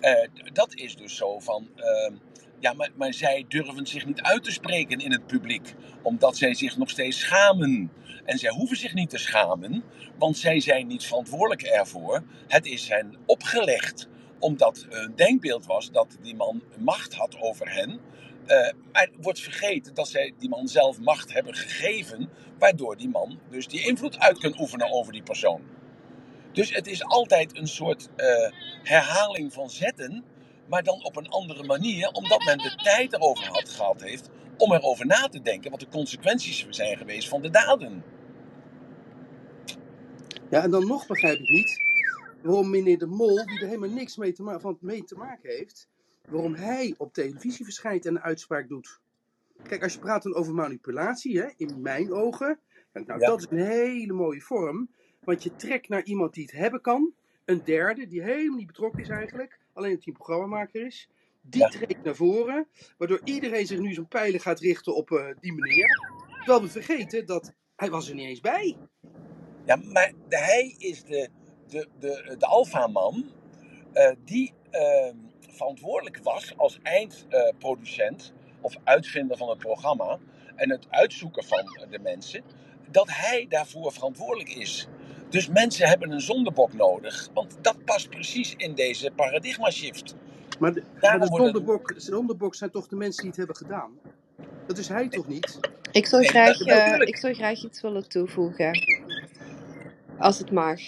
Eh, dat is dus zo van, ehm, ja, maar, maar zij durven zich niet uit te spreken in het publiek, omdat zij zich nog steeds schamen. En zij hoeven zich niet te schamen, want zij zijn niet verantwoordelijk ervoor. Het is hen opgelegd, omdat een denkbeeld was dat die man macht had over hen. Maar wordt vergeten dat zij die man zelf macht hebben gegeven, waardoor die man dus die invloed uit kan oefenen over die persoon. Dus het is altijd een soort uh, herhaling van zetten, maar dan op een andere manier, omdat men de tijd erover had gehad heeft om erover na te denken wat de consequenties zijn geweest van de daden. Ja, en dan nog begrijp ik niet waarom meneer De Mol, die er helemaal niks mee te, van mee te maken heeft, waarom hij op televisie verschijnt en een uitspraak doet. Kijk, als je praat dan over manipulatie, hè, in mijn ogen, nou, dat is een hele mooie vorm. Want je trekt naar iemand die het hebben kan, een derde, die helemaal niet betrokken is eigenlijk, alleen dat hij een programmamaker is. Die ja. treedt naar voren, waardoor iedereen zich nu zijn pijlen gaat richten op uh, die meneer. Terwijl we vergeten dat hij was er niet eens bij. Ja, maar hij is de, de, de, de alfaman uh, die uh, verantwoordelijk was als eindproducent of uitvinder van het programma en het uitzoeken van de mensen, dat hij daarvoor verantwoordelijk is. Dus mensen hebben een zondebok nodig, want dat past precies in deze paradigma shift. Maar de, maar de zondebok, zondebok zijn toch de mensen die het hebben gedaan? Dat is hij toch niet? Ik zou, graag, uh, ik zou graag iets willen toevoegen. Als het mag.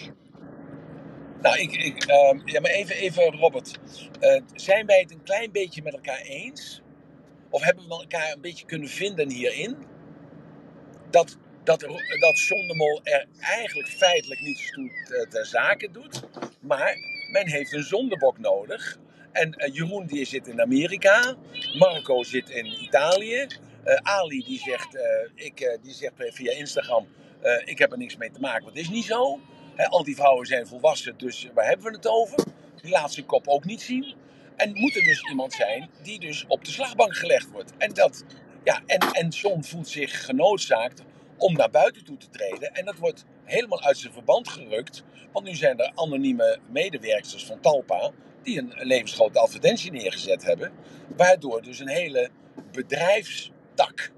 Nou, ik, ik, uh, ja, maar even, even Robert. Uh, zijn wij het een klein beetje met elkaar eens? Of hebben we elkaar een beetje kunnen vinden hierin? Dat, dat, dat Mol er eigenlijk feitelijk niets toe ter zake doet. Maar men heeft een zondebok nodig. En uh, Jeroen die zit in Amerika. Marco zit in Italië. Uh, Ali die zegt, ik, die zegt via Instagram... ik heb er niks mee te maken, want is niet zo. Al die vrouwen zijn volwassen, dus waar hebben we het over? Die laat zijn kop ook niet zien. En moet er dus iemand zijn die dus op de slagbank gelegd wordt. En, dat, ja, en, en John voelt zich genoodzaakt om naar buiten toe te treden. En dat wordt helemaal uit zijn verband gerukt. Want nu zijn er anonieme medewerkers van Talpa die een levensgrote advertentie neergezet hebben. Waardoor dus een hele bedrijfstak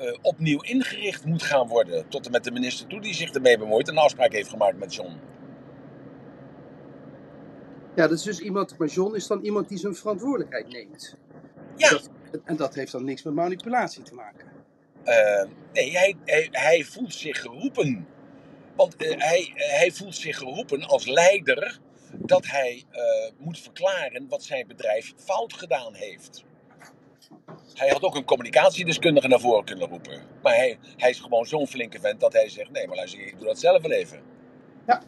uh, opnieuw ingericht moet gaan worden. Tot en met de minister toe die zich ermee bemoeit en een afspraak heeft gemaakt met John. Ja, dat is dus iemand, maar John is dan iemand die zijn verantwoordelijkheid neemt. Ja. Dat, en dat heeft dan niks met manipulatie te maken. Uh, nee, hij, hij, hij, voelt zich geroepen. Want uh, hij, hij voelt zich geroepen als leider dat hij moet verklaren wat zijn bedrijf fout gedaan heeft. Hij had ook een communicatiedeskundige naar voren kunnen roepen. Maar hij, hij is gewoon zo'n flinke vent dat hij zegt: nee, maar luister, ik doe dat zelf wel even. Ja.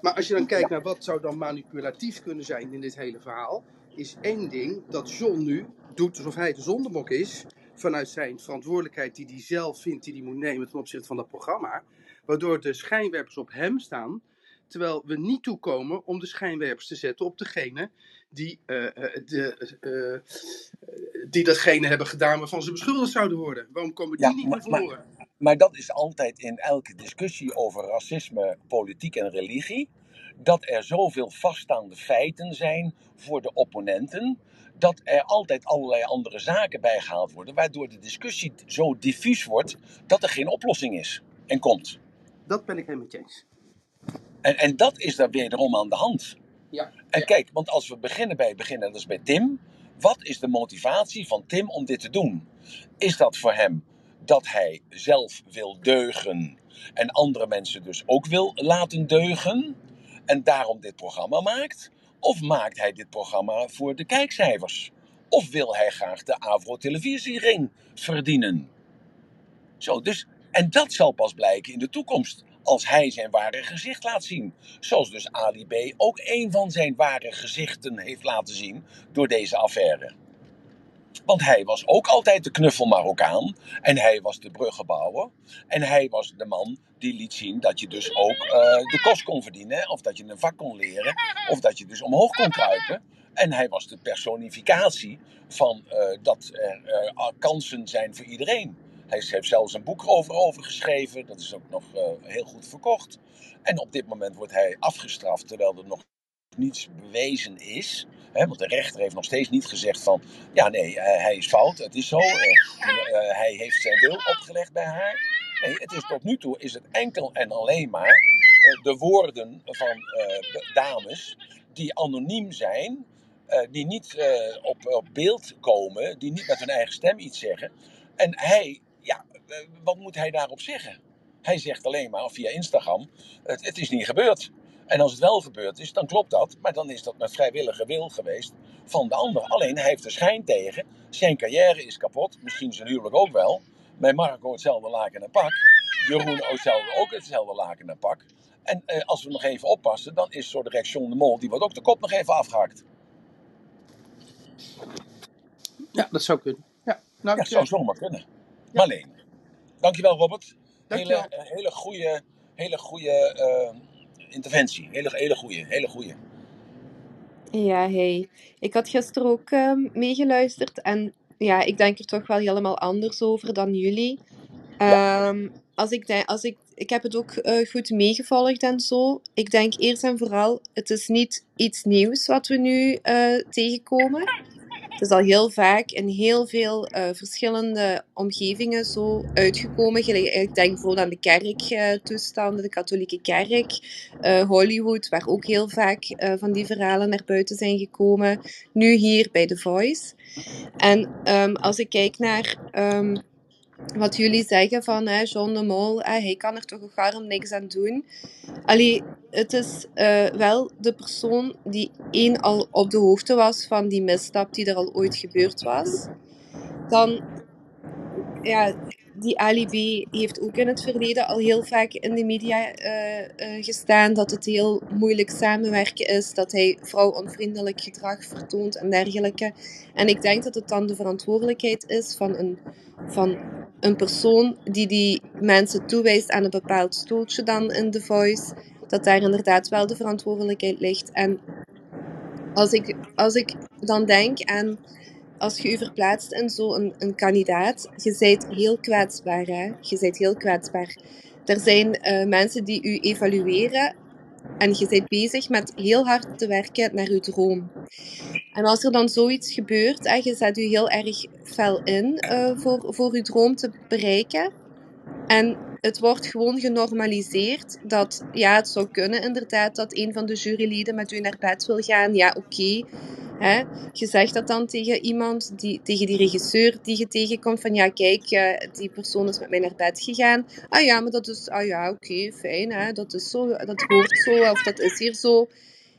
Maar als je dan kijkt naar wat zou dan manipulatief kunnen zijn in dit hele verhaal, is één ding dat John nu doet alsof hij de zondebok is. Vanuit zijn verantwoordelijkheid die hij zelf vindt die hij moet nemen ten opzichte van dat programma. Waardoor de schijnwerpers op hem staan. Terwijl we niet toekomen om de schijnwerpers te zetten op degene die, uh, de, uh, die datgene hebben gedaan waarvan ze beschuldigd zouden worden. Waarom komen die Ja, niet maar, naar voren? Maar, dat is altijd in elke discussie over racisme, politiek en religie. Dat er zoveel vaststaande feiten zijn voor de opponenten. Dat er altijd allerlei andere zaken bijgehaald worden. Waardoor de discussie zo diffuus wordt dat er geen oplossing is en komt. Dat ben ik helemaal met eens. En, en dat is daar wederom aan de hand. Ja. En kijk, want als we beginnen bij het begin, en dat is bij Tim. Wat is de motivatie van Tim om dit te doen? Is dat voor hem dat hij zelf wil deugen en andere mensen dus ook wil laten deugen en daarom dit programma maakt? Of maakt hij dit programma voor de kijkcijfers? Of wil hij graag de Avro-televisiering verdienen? Zo, dus, en dat zal pas blijken in de toekomst als hij zijn ware gezicht laat zien. Zoals dus Ali B. ook een van zijn ware gezichten heeft laten zien door deze affaire. Want hij was ook altijd de knuffel Marokkaan. En hij was de bruggenbouwer. En hij was de man die liet zien dat je dus ook uh, de kost kon verdienen. Of dat je een vak kon leren. Of dat je dus omhoog kon kruipen. En hij was de personificatie van uh, dat er uh, kansen zijn voor iedereen. Hij heeft zelfs een boek over, over geschreven. Dat is ook nog heel goed verkocht. En op dit moment wordt hij afgestraft terwijl er nog niets bewezen is. Hè, want de rechter heeft nog steeds niet gezegd van... Ja, nee, uh, hij is fout. Het is zo. Uh, hij heeft zijn wil opgelegd bij haar. Nee, het is tot nu toe is het enkel en alleen maar de woorden van dames die anoniem zijn... die niet op, op beeld komen, die niet met hun eigen stem iets zeggen. En hij, ja, wat moet hij daarop zeggen? Hij zegt alleen maar via Instagram: het, het, is niet gebeurd. En als het wel gebeurd is, dan klopt dat. Maar dan is dat met vrijwillige wil geweest van de ander. Alleen hij heeft er schijn tegen. Zijn carrière is kapot. Misschien zijn huwelijk ook wel. Bij Marco hetzelfde laken en pak. Jeroen hetzelfde, ook hetzelfde laken en pak. En eh, als we nog even oppassen, dan is zo de reactie de Mol, die wordt ook de kop nog even afgehakt. Ja, dat zou kunnen. Ja, nou, ja, dat zou zomaar kunnen. Ja. alleen. Dankjewel Robert. Dankjewel. Hele, hele goede, hele goede uh, interventie. Hele, hele goede, hele goede. Ja, hey. Ik had gisteren ook uh, meegeluisterd en ja, ik denk er toch wel helemaal anders over dan jullie. Um, als ik, denk, als ik, ik heb het ook uh, goed meegevolgd en zo. Ik denk eerst en vooral, het is niet iets nieuws wat we nu uh, tegenkomen. Het is al heel vaak in heel veel uh, verschillende omgevingen zo uitgekomen. Ik denk bijvoorbeeld aan de kerktoestanden, de katholieke kerk, Hollywood, waar ook heel vaak van die verhalen naar buiten zijn gekomen. Nu hier bij The Voice. En um, als ik kijk naar um, wat jullie zeggen van hè, John de Mol, hij kan er toch ook niks aan doen. Allee, het is uh, wel de persoon die één al op de hoogte was van die misstap die er al ooit gebeurd was. Dan, ja, die Ali B heeft ook in het verleden al heel vaak in de media uh, uh, gestaan dat het heel moeilijk samenwerken is, dat hij vrouwonvriendelijk gedrag vertoont en dergelijke. En ik denk dat het dan de verantwoordelijkheid is van een, van een persoon die die mensen toewijst aan een bepaald stoeltje dan in The Voice, dat daar inderdaad wel de verantwoordelijkheid ligt. En als ik, als ik dan denk aan als je je verplaatst in zo'n een, kandidaat, je bent heel kwetsbaar. Hè? Je bent heel kwetsbaar. Er zijn uh, mensen die u evalueren en je bent bezig met heel hard te werken naar je droom. En als er dan zoiets gebeurt en je zet je heel erg fel in uh, voor, voor je droom te bereiken. En het wordt gewoon genormaliseerd dat, ja, het zou kunnen inderdaad dat een van de juryleden met u naar bed wil gaan. Ja, oké. Je zegt dat dan tegen iemand, die, tegen die regisseur die je tegenkomt, van ja, kijk, uh, die persoon is met mij naar bed gegaan. Ah ja, maar dat is, ah ja, oké, fijn, hè? dat is zo, dat hoort zo, of dat is hier zo.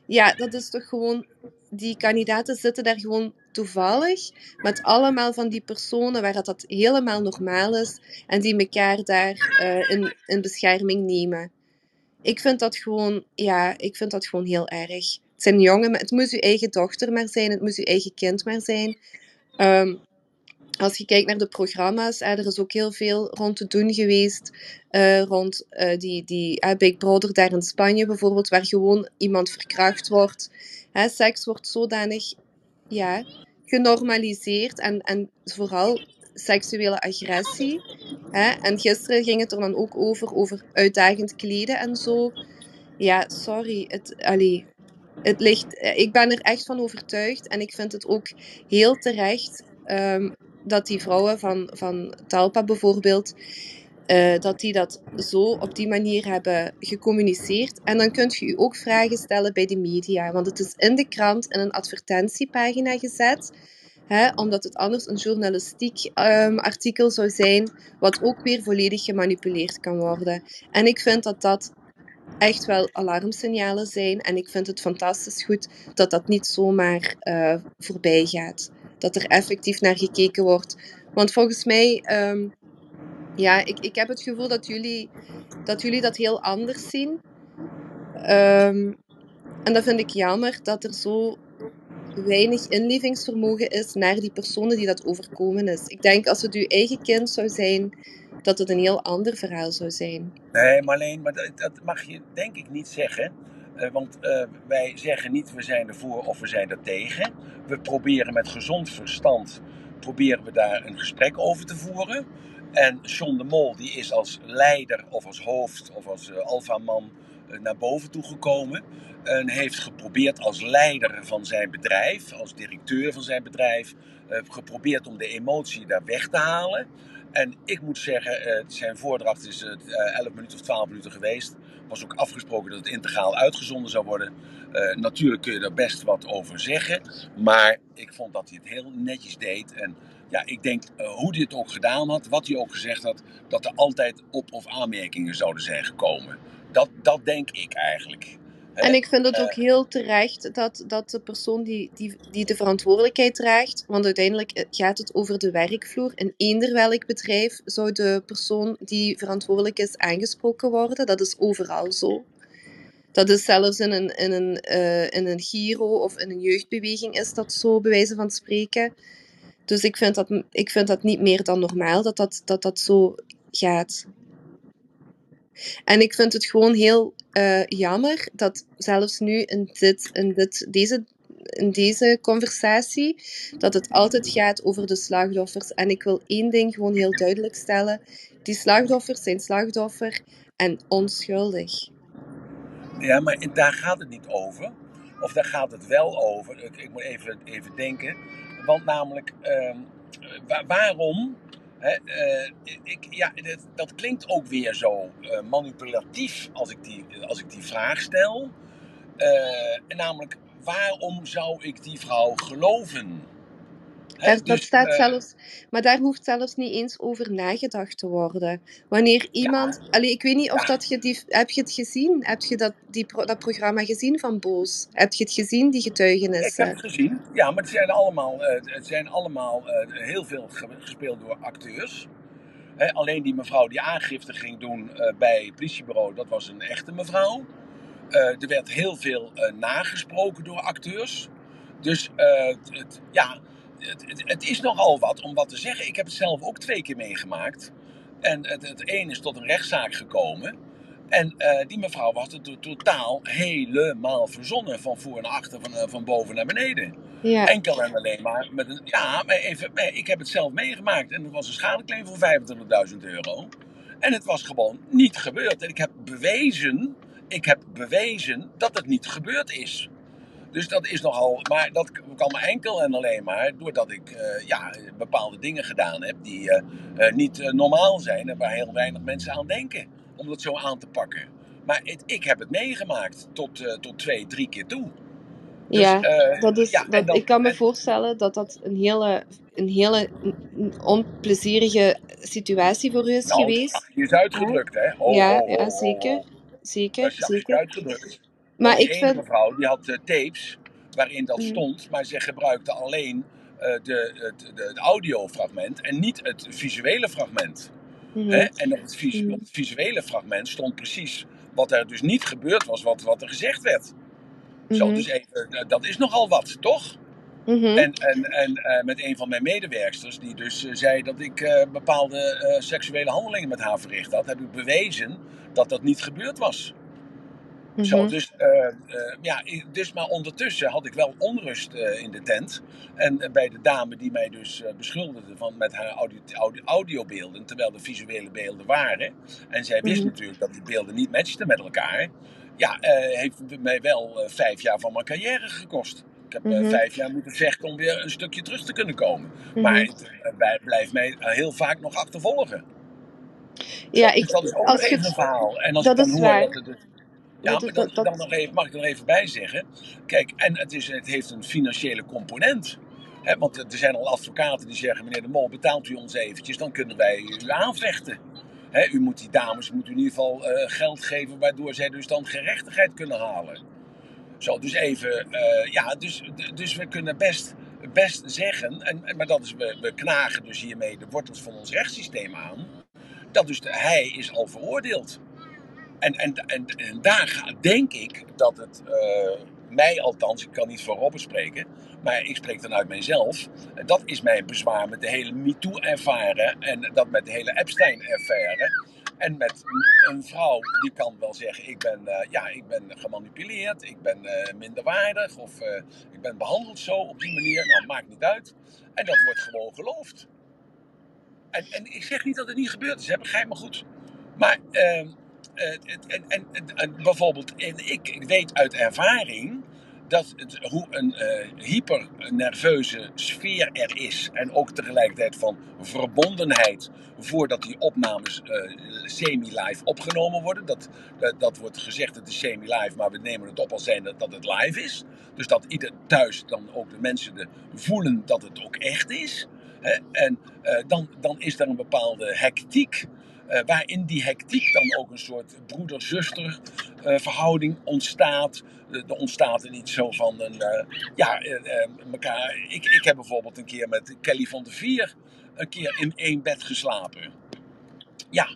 Ja, dat is toch gewoon, die kandidaten zitten daar gewoon toevallig met allemaal van die personen waar dat, dat helemaal normaal is en die elkaar daar uh, in, in bescherming nemen. Ik vind dat gewoon, ja, ik vind dat gewoon heel erg. Het zijn jongen, het moet uw eigen dochter maar zijn, het moet uw eigen kind maar zijn. Um, als je kijkt naar de programma's, hè, er is ook heel veel rond te doen geweest. Uh, rond die, die Big Brother daar in Spanje bijvoorbeeld, waar gewoon iemand verkracht wordt. Seks wordt zodanig ja, genormaliseerd en, en vooral seksuele agressie. Hè. En gisteren ging het er dan ook over, over uitdagend kleden en zo. Ja, sorry. Het, allee, het ligt, ik ben er echt van overtuigd en ik vind het ook heel terecht um, dat die vrouwen van, van Talpa bijvoorbeeld, uh, dat die dat zo op die manier hebben gecommuniceerd. En dan kunt je je ook vragen stellen bij de media, want het is in de krant in een advertentiepagina gezet. Omdat het anders een journalistiek um, artikel zou zijn, wat ook weer volledig gemanipuleerd kan worden. En ik vind dat dat echt wel alarmsignalen zijn. En ik vind het fantastisch goed dat dat niet zomaar uh, voorbij gaat. Dat er effectief naar gekeken wordt. Want volgens mij, um, ja, ik, ik heb het gevoel dat jullie dat, jullie dat heel anders zien. Um, en dat vind ik jammer dat er zo weinig inlevingsvermogen is naar die personen die dat overkomen is. Ik denk als het uw eigen kind zou zijn, dat het een heel ander verhaal zou zijn. Nee, Marleen, maar dat, dat mag je denk ik niet zeggen. Uh, want uh, wij zeggen niet we zijn ervoor of we zijn er tegen. We proberen met gezond verstand proberen we daar een gesprek over te voeren. En John de Mol die is als leider of als hoofd of als uh, alfaman naar boven toe gekomen. En heeft geprobeerd als leider van zijn bedrijf, als directeur van zijn bedrijf, geprobeerd om de emotie daar weg te halen. En ik moet zeggen, zijn voordracht is 11 minuten of 12 minuten geweest. was ook afgesproken dat het integraal uitgezonden zou worden. Eh, natuurlijk kun je er best wat over zeggen. Maar ik vond dat hij het heel netjes deed. En ja, ik denk uh, hoe hij het ook gedaan had, wat hij ook gezegd had, dat er altijd op- of aanmerkingen zouden zijn gekomen. Dat, dat denk ik eigenlijk. En ik vind het ook heel terecht dat, dat de persoon die, die, die de verantwoordelijkheid draagt, want uiteindelijk gaat het over de werkvloer. In eender welk bedrijf zou de persoon die verantwoordelijk is aangesproken worden. Dat is overal zo. Dat is zelfs in een, in een, uh, in een Giro of in een jeugdbeweging is dat zo, bij wijze van spreken. Dus ik vind dat, ik vind dat niet meer dan normaal dat dat, dat, dat zo gaat. En ik vind het gewoon heel uh, jammer dat zelfs nu in, dit, in dit, deze, in deze conversatie, dat het altijd gaat over de slachtoffers. En ik wil één ding gewoon heel duidelijk stellen. Die slachtoffers zijn slachtoffer en onschuldig. Ja, maar daar gaat het niet over. Of daar gaat het wel over. Ik, ik moet even, even denken. Want namelijk, uh, waarom He, uh, ik, ja, dat, dat, klinkt ook weer zo uh, manipulatief als ik die, als ik die vraag stel. En namelijk, waarom zou ik die vrouw geloven? He, daar, dus, dat staat zelfs, maar daar hoeft zelfs niet eens over nagedacht te worden. Wanneer iemand. Ja, allee, ik weet niet of ja. dat je die. Heb je het gezien? Heb je dat, die, dat programma gezien van Boos? Heb je het gezien, die getuigenissen? Ik heb het gezien, ja, maar het zijn allemaal, het zijn allemaal heel veel gespeeld door acteurs. He, alleen die mevrouw die aangifte ging doen uh, bij het politiebureau, dat was een echte mevrouw. Uh, er werd heel veel uh, nagesproken door acteurs. Dus het, ja, het, het, het, is nogal wat om wat te zeggen. Ik heb het zelf ook twee keer meegemaakt. En het, het een is tot een rechtszaak gekomen. En die mevrouw was het totaal helemaal verzonnen. Van voor naar achter, van, van boven naar beneden. Ja. Enkel en alleen maar met een. Ja, maar even. Ik heb het zelf meegemaakt. En dat was een schadeclaim van 25.000 euro. En het was gewoon niet gebeurd. En ik heb bewezen. Ik heb bewezen dat het niet gebeurd is. Dus dat is nogal. Maar dat kan maar enkel en alleen maar doordat ik uh, ja, bepaalde dingen gedaan heb die uh, uh, niet normaal zijn en waar heel weinig mensen aan denken om dat zo aan te pakken. Maar het, ik heb het meegemaakt tot, tot twee, drie keer toe. Dus, ja, dat is, ja, dat, dan, ik kan me en... voorstellen dat dat een hele, een hele onplezierige situatie voor u is nou, geweest. Je is uitgedrukt, hè? Oh, ja, oh, ja, zeker. Zeker, zeker. uitgedrukt. Maar de ik ene vind... mevrouw die had uh, tapes waarin dat Mm. stond, maar ze gebruikte alleen de, het, audiofragment en niet het visuele fragment. Mhm. Hè? En op het, vis, op het visuele fragment stond precies wat er dus niet gebeurd was, wat, wat er gezegd werd. Zo, Mhm. dus even, eh, dat is nogal wat, toch? Mhm. En, en, en eh, met een van mijn medewerksters, die dus eh, zei dat ik eh, bepaalde eh, seksuele handelingen met haar verricht had, heb ik bewezen dat dat niet gebeurd was. Zo, Mhm. dus, eh, eh, ja, dus, maar ondertussen had ik wel onrust eh, in de tent. En bij de dame die mij dus beschuldigde van met haar audio, audio, audiobeelden, terwijl er visuele beelden waren. En zij wist Mhm. natuurlijk dat die beelden niet matchten met elkaar. Ja, heeft het mij wel vijf jaar van mijn carrière gekost. Ik heb Mhm. vijf jaar moeten vechten om weer een stukje terug te kunnen komen. Maar het blijft mij heel vaak nog achtervolgen. Ja, Zo, dus ik, dat is ook als even een het... verhaal. En als Dat ik dan hoor waar. dat het dus ja, Dat, maar dan, dat, dan dat... nog even, mag ik er nog even bij zeggen. Kijk, en het, is, het heeft een financiële component. Hè, want er zijn al advocaten die zeggen: meneer de Mol, betaalt u ons eventjes, dan kunnen wij u aanvechten. Hè, u moet die dames moet u in ieder geval eh, geld geven, waardoor zij dus dan gerechtigheid kunnen halen. Zo, dus even, eh, ja, dus, dus we kunnen best, best zeggen, en, en- maar dat is, we, we knagen dus hiermee de wortels van ons rechtssysteem aan, dat dus de- hij is al veroordeeld. En, en, en, en daar ga, denk ik dat het eh, mij althans, ik kan niet voor Robben spreken, maar ik spreek dan uit mijzelf. En Dat is mijn bezwaar met de hele MeToo-affaire en dat met de hele Epstein-affaire. En met een vrouw die kan wel zeggen: ik ben, eh, ja, ik ben gemanipuleerd, ik ben eh, minderwaardig of eh, ik ben behandeld zo op die manier. Nou, maakt niet uit. En dat wordt gewoon geloofd. En, en ik zeg niet dat het niet gebeurd is, hè, begrijp me goed. Maar ehm, eh, en, en, en, en bijvoorbeeld, en ik, weet uit ervaring dat het, hoe een uh, hypernerveuze sfeer er is. En ook tegelijkertijd van verbondenheid voordat die opnames uh, semi-live opgenomen worden. Dat, dat, wordt gezegd het is semi-live, maar we nemen het op als zijn dat, dat het live is. Dus dat ieder thuis dan ook de mensen de, voelen dat het ook echt is. En dan, dan is er een bepaalde hectiek. Uh, waarin die hectiek dan ook een soort broeder-zuster uh, verhouding ontstaat. Er ontstaat er iets zo van een. Uh, ja, elkaar. Ik, ik heb bijvoorbeeld een keer met Kelly van de Vier een keer in één bed geslapen. Ja,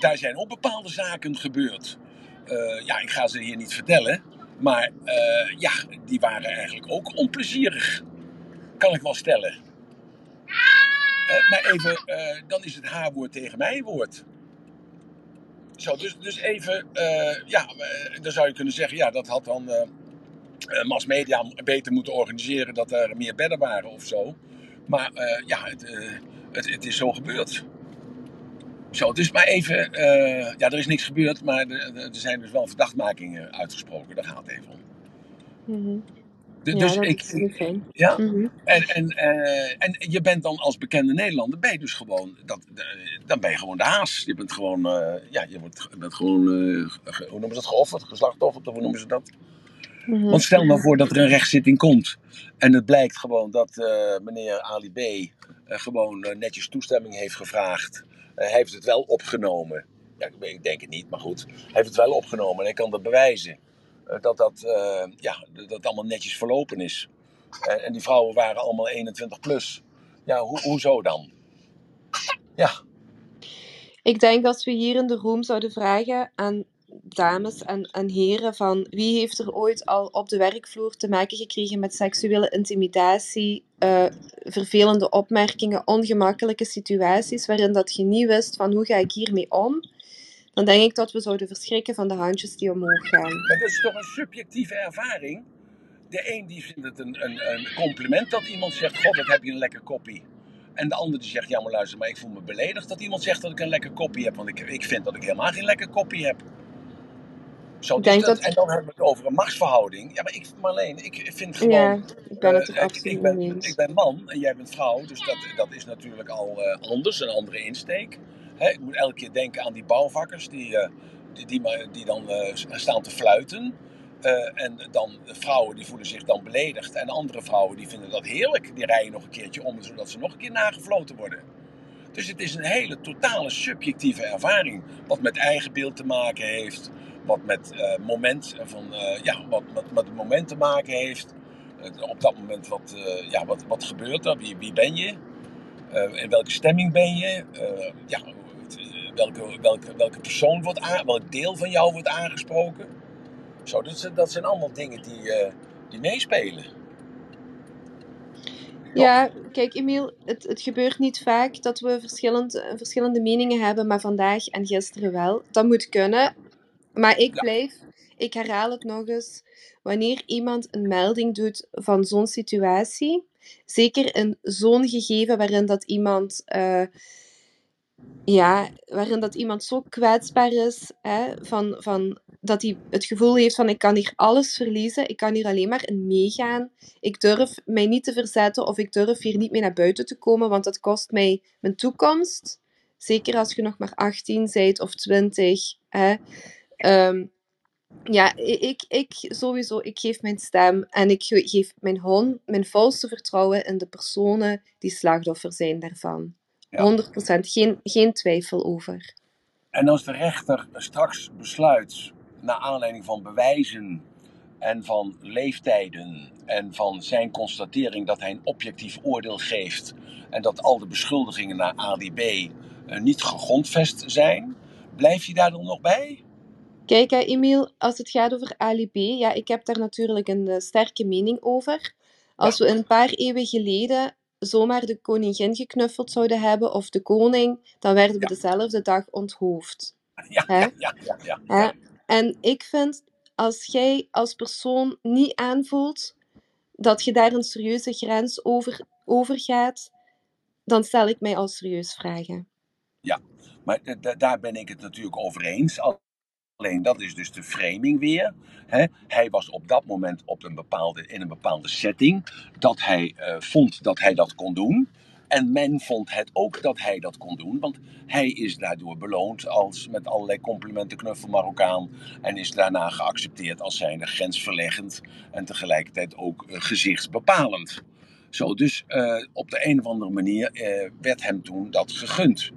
daar zijn ook bepaalde zaken gebeurd. ja, ik ga ze hier niet vertellen. Maar ja, die waren eigenlijk ook onplezierig. Kan ik wel stellen. Uh, maar even, uh, dan is het haar woord tegen mijn woord. Zo, dus, dus even, uh, ja, dan zou je kunnen zeggen, ja, dat had dan mass media beter moeten organiseren, dat er meer bedden waren of zo. Maar ja, het, het, het, is zo gebeurd. Zo, dus maar even, ja, er is niks gebeurd, maar er, er, zijn dus wel verdachtmakingen uitgesproken, daar gaat het even om. Mm. Ja, dus ik, ja, Mm -hmm. en, en, uh, en je bent dan als bekende Nederlander, ben je dus gewoon, dat, uh, dan ben je gewoon de haas. Je bent gewoon, uh, ja, je wordt, bent gewoon, hoe noemen ze dat, geofferd, geslachtofferd, of hoe noemen ze dat? Mm -hmm. Want stel nou voor dat er een rechtszitting komt en het blijkt gewoon dat meneer Ali B. gewoon netjes toestemming heeft gevraagd. hij heeft het wel opgenomen. Ja, ik denk het niet, maar goed. Hij heeft het wel opgenomen en hij kan dat bewijzen. Dat dat, ja, dat allemaal netjes verlopen is. En die vrouwen waren allemaal 21 plus. Ja, ho hoezo dan? Ja. Ik denk als we hier in de room zouden vragen aan dames en, en heren van wie heeft er ooit al op de werkvloer te maken gekregen met seksuele intimidatie, vervelende opmerkingen, ongemakkelijke situaties waarin dat je niet wist van hoe ga ik hiermee om, dan denk ik dat we zouden verschrikken van de handjes die omhoog gaan. Maar dat is toch een subjectieve ervaring? De een die vindt het een, een, een, compliment dat iemand zegt: God, wat heb je een lekker koppie. En de ander die zegt: Ja, maar luister, maar ik voel me beledigd dat iemand zegt dat ik een lekker koppie heb. Want ik, ik vind dat ik helemaal geen lekker koppie heb. Zo, dus dat, dat... En dan hebben we het over een machtsverhouding. Ja, maar ik, Marleen, ik vind gewoon. Ja, ik ben het uh, absoluut ik, ben, ik ben man en jij bent vrouw, dus dat, dat is natuurlijk al uh, anders, een andere insteek. Ik moet elke keer denken aan die bouwvakkers die, uh, die, die, die, dan staan te fluiten. Uh, en dan vrouwen die voelen zich dan beledigd. En andere vrouwen die vinden dat heerlijk. Die rijden nog een keertje om, zodat ze nog een keer nagefloten worden. Dus het is een hele totale subjectieve ervaring. Wat met eigen beeld te maken heeft. Wat met uh, moment van, ja, wat, wat met het moment te maken heeft. op dat moment wat, ja, wat, wat gebeurt er? Wie, wie ben je? in welke stemming ben je? ja, welke, welke, welke persoon wordt aan, welk deel van jou wordt aangesproken? Zo, dat, dat zijn allemaal dingen die, uh, die meespelen. Ja, kijk Emiel, het, het gebeurt niet vaak dat we verschillend, verschillende meningen hebben, maar vandaag en gisteren wel. Dat moet kunnen. Maar ik blijf, ik herhaal het nog eens, wanneer iemand een melding doet van zo'n situatie, zeker in zo'n gegeven waarin dat iemand... Uh, ja, waarin dat iemand zo kwetsbaar is, hè, van, van, dat hij het gevoel heeft van ik kan hier alles verliezen, ik kan hier alleen maar in meegaan, ik durf mij niet te verzetten of ik durf hier niet mee naar buiten te komen, want dat kost mij mijn toekomst. Zeker als je nog maar 18 bent of 20. Hè. Um, ja, ik, ik sowieso, ik geef mijn stem en ik geef mijn, hon, mijn volste vertrouwen in de personen die slachtoffer zijn daarvan. Ja. 100%, geen, geen twijfel over. En als de rechter straks besluit, naar aanleiding van bewijzen en van leeftijden en van zijn constatering dat hij een objectief oordeel geeft en dat al de beschuldigingen naar ADB uh, niet gegrondvest zijn, blijf je daar dan nog bij? Kijk, hè, Emiel, als het gaat over Ali B, ja, ik heb daar natuurlijk een uh, sterke mening over. Als ja. we een paar eeuwen geleden zomaar de koningin geknuffeld zouden hebben of de koning, dan werden we ja. dezelfde dag onthoofd. Ja, ja, ja, ja. En ik vind, als jij als persoon niet aanvoelt dat je daar een serieuze grens over, over gaat, dan stel ik mij al serieus vragen. Ja, maar daar ben ik het natuurlijk over eens. Alleen dat is dus de framing weer. Hè. Hij was op dat moment op een bepaalde, in een bepaalde setting dat hij eh, vond dat hij dat kon doen. En men vond het ook dat hij dat kon doen, want hij is daardoor beloond als met allerlei complimenten knuffel Marokkaan en is daarna geaccepteerd als zijnde grensverleggend en tegelijkertijd ook eh, gezichtsbepalend. Zo, dus eh, op de een of andere manier werd hem toen dat gegund.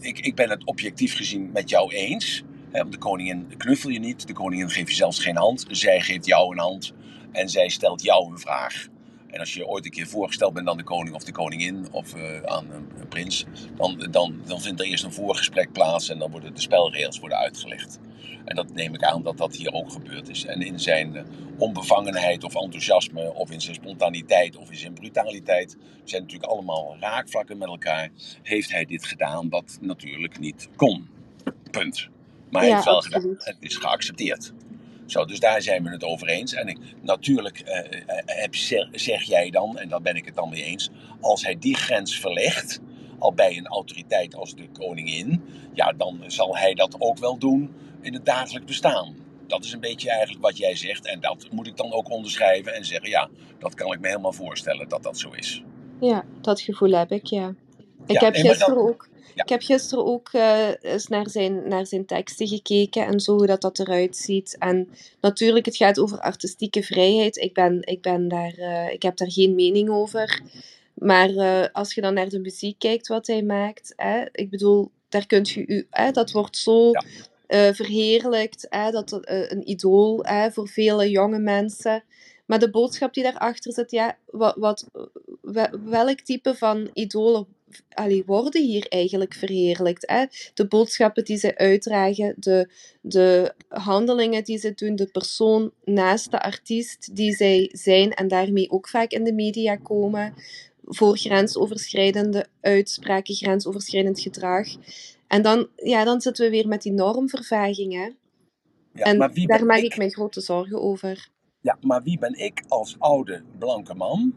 Ik, ik ben het objectief gezien met jou eens. De koningin knuffel je niet, de koningin geeft je zelfs geen hand. Zij geeft jou een hand en zij stelt jou een vraag. En als je ooit een keer voorgesteld bent aan de koning of de koningin of eh, aan een, een prins, dan, dan, dan vindt er eerst een voorgesprek plaats en dan worden de spelregels worden uitgelegd. En dat neem ik aan dat dat hier ook gebeurd is. En in zijn eh, onbevangenheid of enthousiasme of in zijn spontaniteit of in zijn brutaliteit, zijn natuurlijk allemaal raakvlakken met elkaar, heeft hij dit gedaan wat natuurlijk niet kon. Punt. Maar hij Ja, heeft wel gedaan. Het is geaccepteerd. Zo, dus daar zijn we het over eens. En ik, natuurlijk eh, eh, heb, zeg, jij dan, en daar ben ik het dan mee eens, als hij die grens verlegt, al bij een autoriteit als de koningin, ja, dan zal hij dat ook wel doen in het dagelijks bestaan. Dat is een beetje eigenlijk wat jij zegt. En dat moet ik dan ook onderschrijven en zeggen, ja, dat kan ik me helemaal voorstellen dat dat zo is. Ja, dat gevoel heb ik, ja. Ik Ja, heb gisteren dat- ook, ja. ik heb gisteren ook eh, eens naar zijn, naar zijn teksten gekeken en zo hoe dat, dat eruit ziet. En natuurlijk, het gaat over artistieke vrijheid. Ik, ben, ik, ben daar, eh, ik heb daar geen mening over. Maar eh, als je dan naar de muziek kijkt wat hij maakt, hè, ik bedoel, daar kunt je u, hè, dat wordt zo Ja. verheerlijkt, hè, dat een idool hè, voor vele jonge mensen. Maar de boodschap die daarachter zit, ja, wat, wat, we- welk type van idolen allee, worden hier eigenlijk verheerlijkt? Hè? De boodschappen die ze uitdragen, de, de handelingen die ze doen, de persoon naast de artiest die zij zijn en daarmee ook vaak in de media komen voor grensoverschrijdende uitspraken, grensoverschrijdend gedrag. En dan, ja, dan zitten we weer met die normvervaging. Hè? Ja, en maar wie daar maak ik? ik mij grote zorgen over. Ja, maar wie ben ik als oude blanke man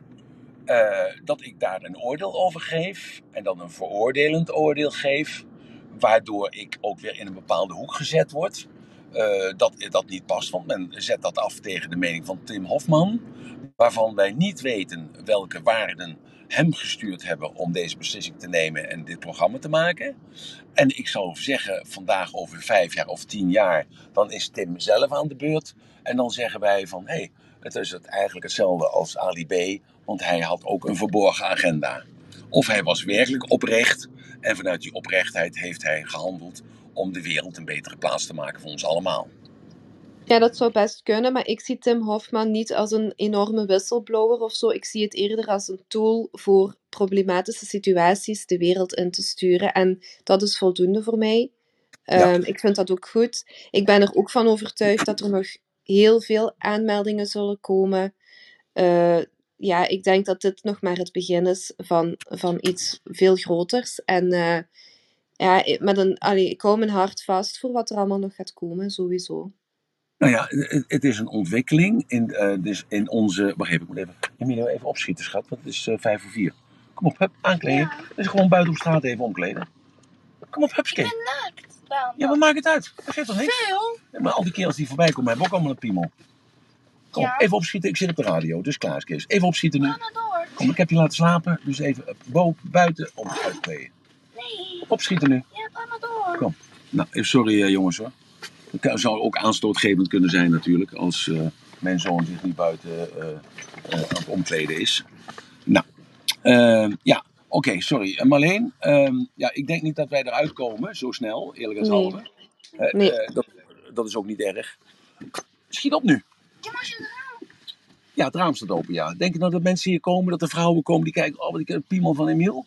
eh, dat ik daar een oordeel over geef en dan een veroordelend oordeel geef, waardoor ik ook weer in een bepaalde hoek gezet word. eh, dat dat niet past, want men zet dat af tegen de mening van Tim Hofman, waarvan wij niet weten welke waarden hem gestuurd hebben om deze beslissing te nemen en dit programma te maken. En ik zou zeggen, vandaag over vijf jaar of tien jaar, dan is Tim zelf aan de beurt. En dan zeggen wij van, hé, hey, het is het eigenlijk hetzelfde als Ali B, want hij had ook een verborgen agenda. Of hij was werkelijk oprecht en vanuit die oprechtheid heeft hij gehandeld om de wereld een betere plaats te maken voor ons allemaal. Ja, dat zou best kunnen, maar ik zie Tim Hofman niet als een enorme whistleblower of zo. Ik zie het eerder als een tool voor problematische situaties de wereld in te sturen. En dat is voldoende voor mij. Ja. Ehm, ik vind dat ook goed. Ik ben er ook van overtuigd dat er nog heel veel aanmeldingen zullen komen. Eh, ja, ik denk dat dit nog maar het begin is van, van iets veel groters. En eh, ja, ik- met een, allee, ik hou mijn hart vast voor wat er allemaal nog gaat komen, sowieso. Nou ja, het, het is een ontwikkeling in, eh, dus in onze... Wacht even, ik moet even... Emilio, even opschieten, schat, want het is eh, vijf voor vier. Kom op, hup, aankleden. Ja. Dus gewoon buiten op straat even omkleden. Kom op, hupske. Ik ben naakt. Ja, wat maakt het uit? Dat geeft toch niks? Veel? Ja, maar al die kerels die voorbij komen hebben ook allemaal een piemel. Kom Ja. even opschieten. Ik zit op de radio, dus klaar is Kees. Even opschieten nu. Ga maar door. Kom, ik heb je laten slapen, dus even eh, buiten om te uitkleden. Nee. Opschieten nu. Ja, ga maar door. Kom. Nou, even sorry eh, jongens hoor. Het zou ook aanstootgevend kunnen zijn natuurlijk, als eh, mijn zoon zich niet buiten eh, eh, aan het omkleden is. Nou, eh, ja, oké, sorry. Eh, Marleen, ehm, ja, ik denk niet dat wij eruit komen zo snel, eerlijk Nee. gezegd. Eh, Nee. eh, dat, dat is ook niet erg. Schiet op nu. Ja, maar als je Ja, het raam staat open, ja. Denk je nou dat mensen hier komen, dat er vrouwen komen die kijken, oh, wat ik een piemel van Emiel?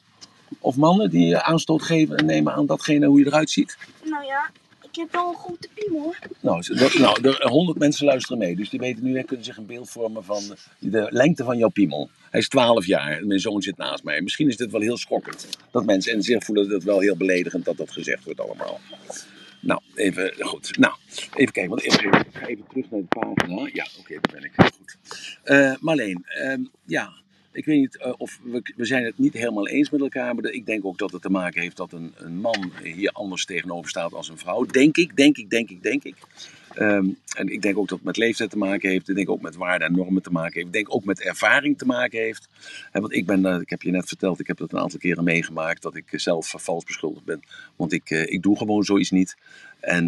Of mannen die aanstoot geven en nemen aan datgene hoe je eruit ziet? Nou ja, ik heb wel een grote piemel. Nou, dat, nou er, 100 mensen luisteren mee, dus die weten nu en kunnen zich een beeld vormen van de lengte van jouw piemel. Hij is 12 jaar en mijn zoon zit naast mij. Misschien is dit wel heel schokkend dat mensen en zich voelen het wel heel beledigend dat dat gezegd wordt allemaal. Nou, even goed. Nou, even kijken, want even, ik ga even terug naar de pagina. Ja, oké, daar ben ik. Goed. Eh Marleen, ehm, ja, ik weet niet eh, of we, we zijn het niet helemaal eens met elkaar, maar ik denk ook dat het te maken heeft dat een, een man hier anders tegenover staat als een vrouw. Denk ik, denk ik, denk ik, denk ik. Ehm, en ik denk ook dat het met leeftijd te maken heeft. Ik denk ook met waarden en normen te maken heeft. Ik denk ook met ervaring te maken heeft. En want ik ben, eh, ik heb je net verteld, ik heb dat een aantal keren meegemaakt. Dat ik zelf vals beschuldigd ben. Want ik, eh, ik doe gewoon zoiets niet. En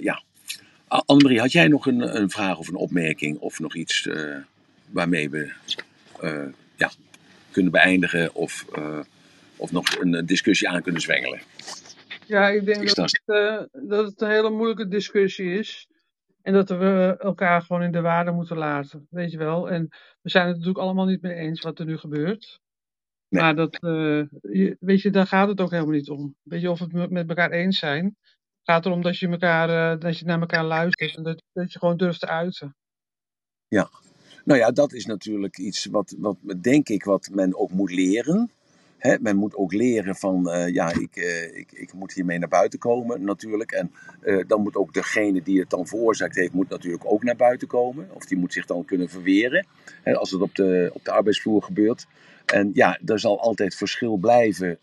ja. Annemarie, had jij nog een, een vraag of een opmerking? Of nog iets waarmee we ja, kunnen beëindigen? Of, of nog een discussie aan kunnen zwengelen? Ja, ik denk dat het, dat het een hele moeilijke discussie is. En dat we elkaar gewoon in de waarde moeten laten, weet je wel. En we zijn het natuurlijk allemaal niet mee eens wat er nu gebeurt. Nee. Maar dat, uh, je, weet je, daar gaat het ook helemaal niet om. Weet je, of we het met elkaar eens zijn. Het gaat erom dat je, elkaar, uh, dat je naar elkaar luistert en dat, dat je gewoon durft te uiten. Ja, nou ja, dat is natuurlijk iets wat, wat denk ik, wat men ook moet leren. Men moet ook leren van, uh, ja, ik, uh, ik, ik moet hiermee naar buiten komen natuurlijk. En uh, dan moet ook degene die het dan veroorzaakt heeft, moet natuurlijk ook naar buiten komen. Of die moet zich dan kunnen verweren, als het op de, op de arbeidsvloer gebeurt. En ja, er zal altijd verschil blijven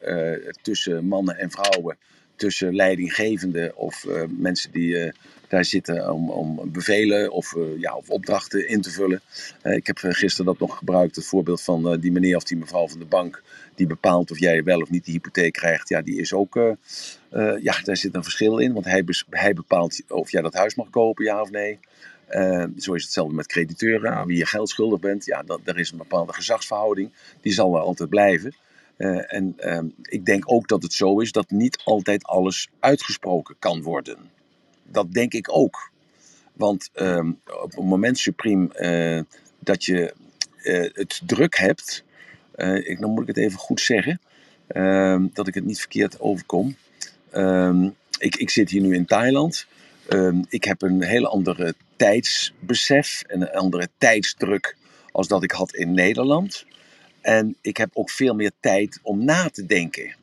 tussen mannen en vrouwen. Tussen leidinggevenden of mensen die daar zitten om, om bevelen of, ja, of opdrachten in te vullen. ik heb gisteren dat nog gebruikt, het voorbeeld van die meneer of die mevrouw van de bank die bepaalt of jij wel of niet die hypotheek krijgt, ja, die is ook, ja, daar zit een verschil in. Want hij, hij bepaalt of jij dat huis mag kopen, ja of nee. Zo is hetzelfde met crediteuren, aan wie je geld schuldig bent. Ja, dat, er is een bepaalde gezagsverhouding, die zal er altijd blijven. en ehm, ik denk ook dat het zo is dat niet altijd alles uitgesproken kan worden. Dat denk ik ook. Want ehm, op het moment supreme dat je het druk hebt, uh, ik, dan moet ik het even goed zeggen, uh, dat ik het niet verkeerd overkom. Uh, ik, ik zit hier nu in Thailand. Ehm, ik heb een hele andere tijdsbesef en een andere tijdsdruk als dat ik had in Nederland. En ik heb ook veel meer tijd om na te denken.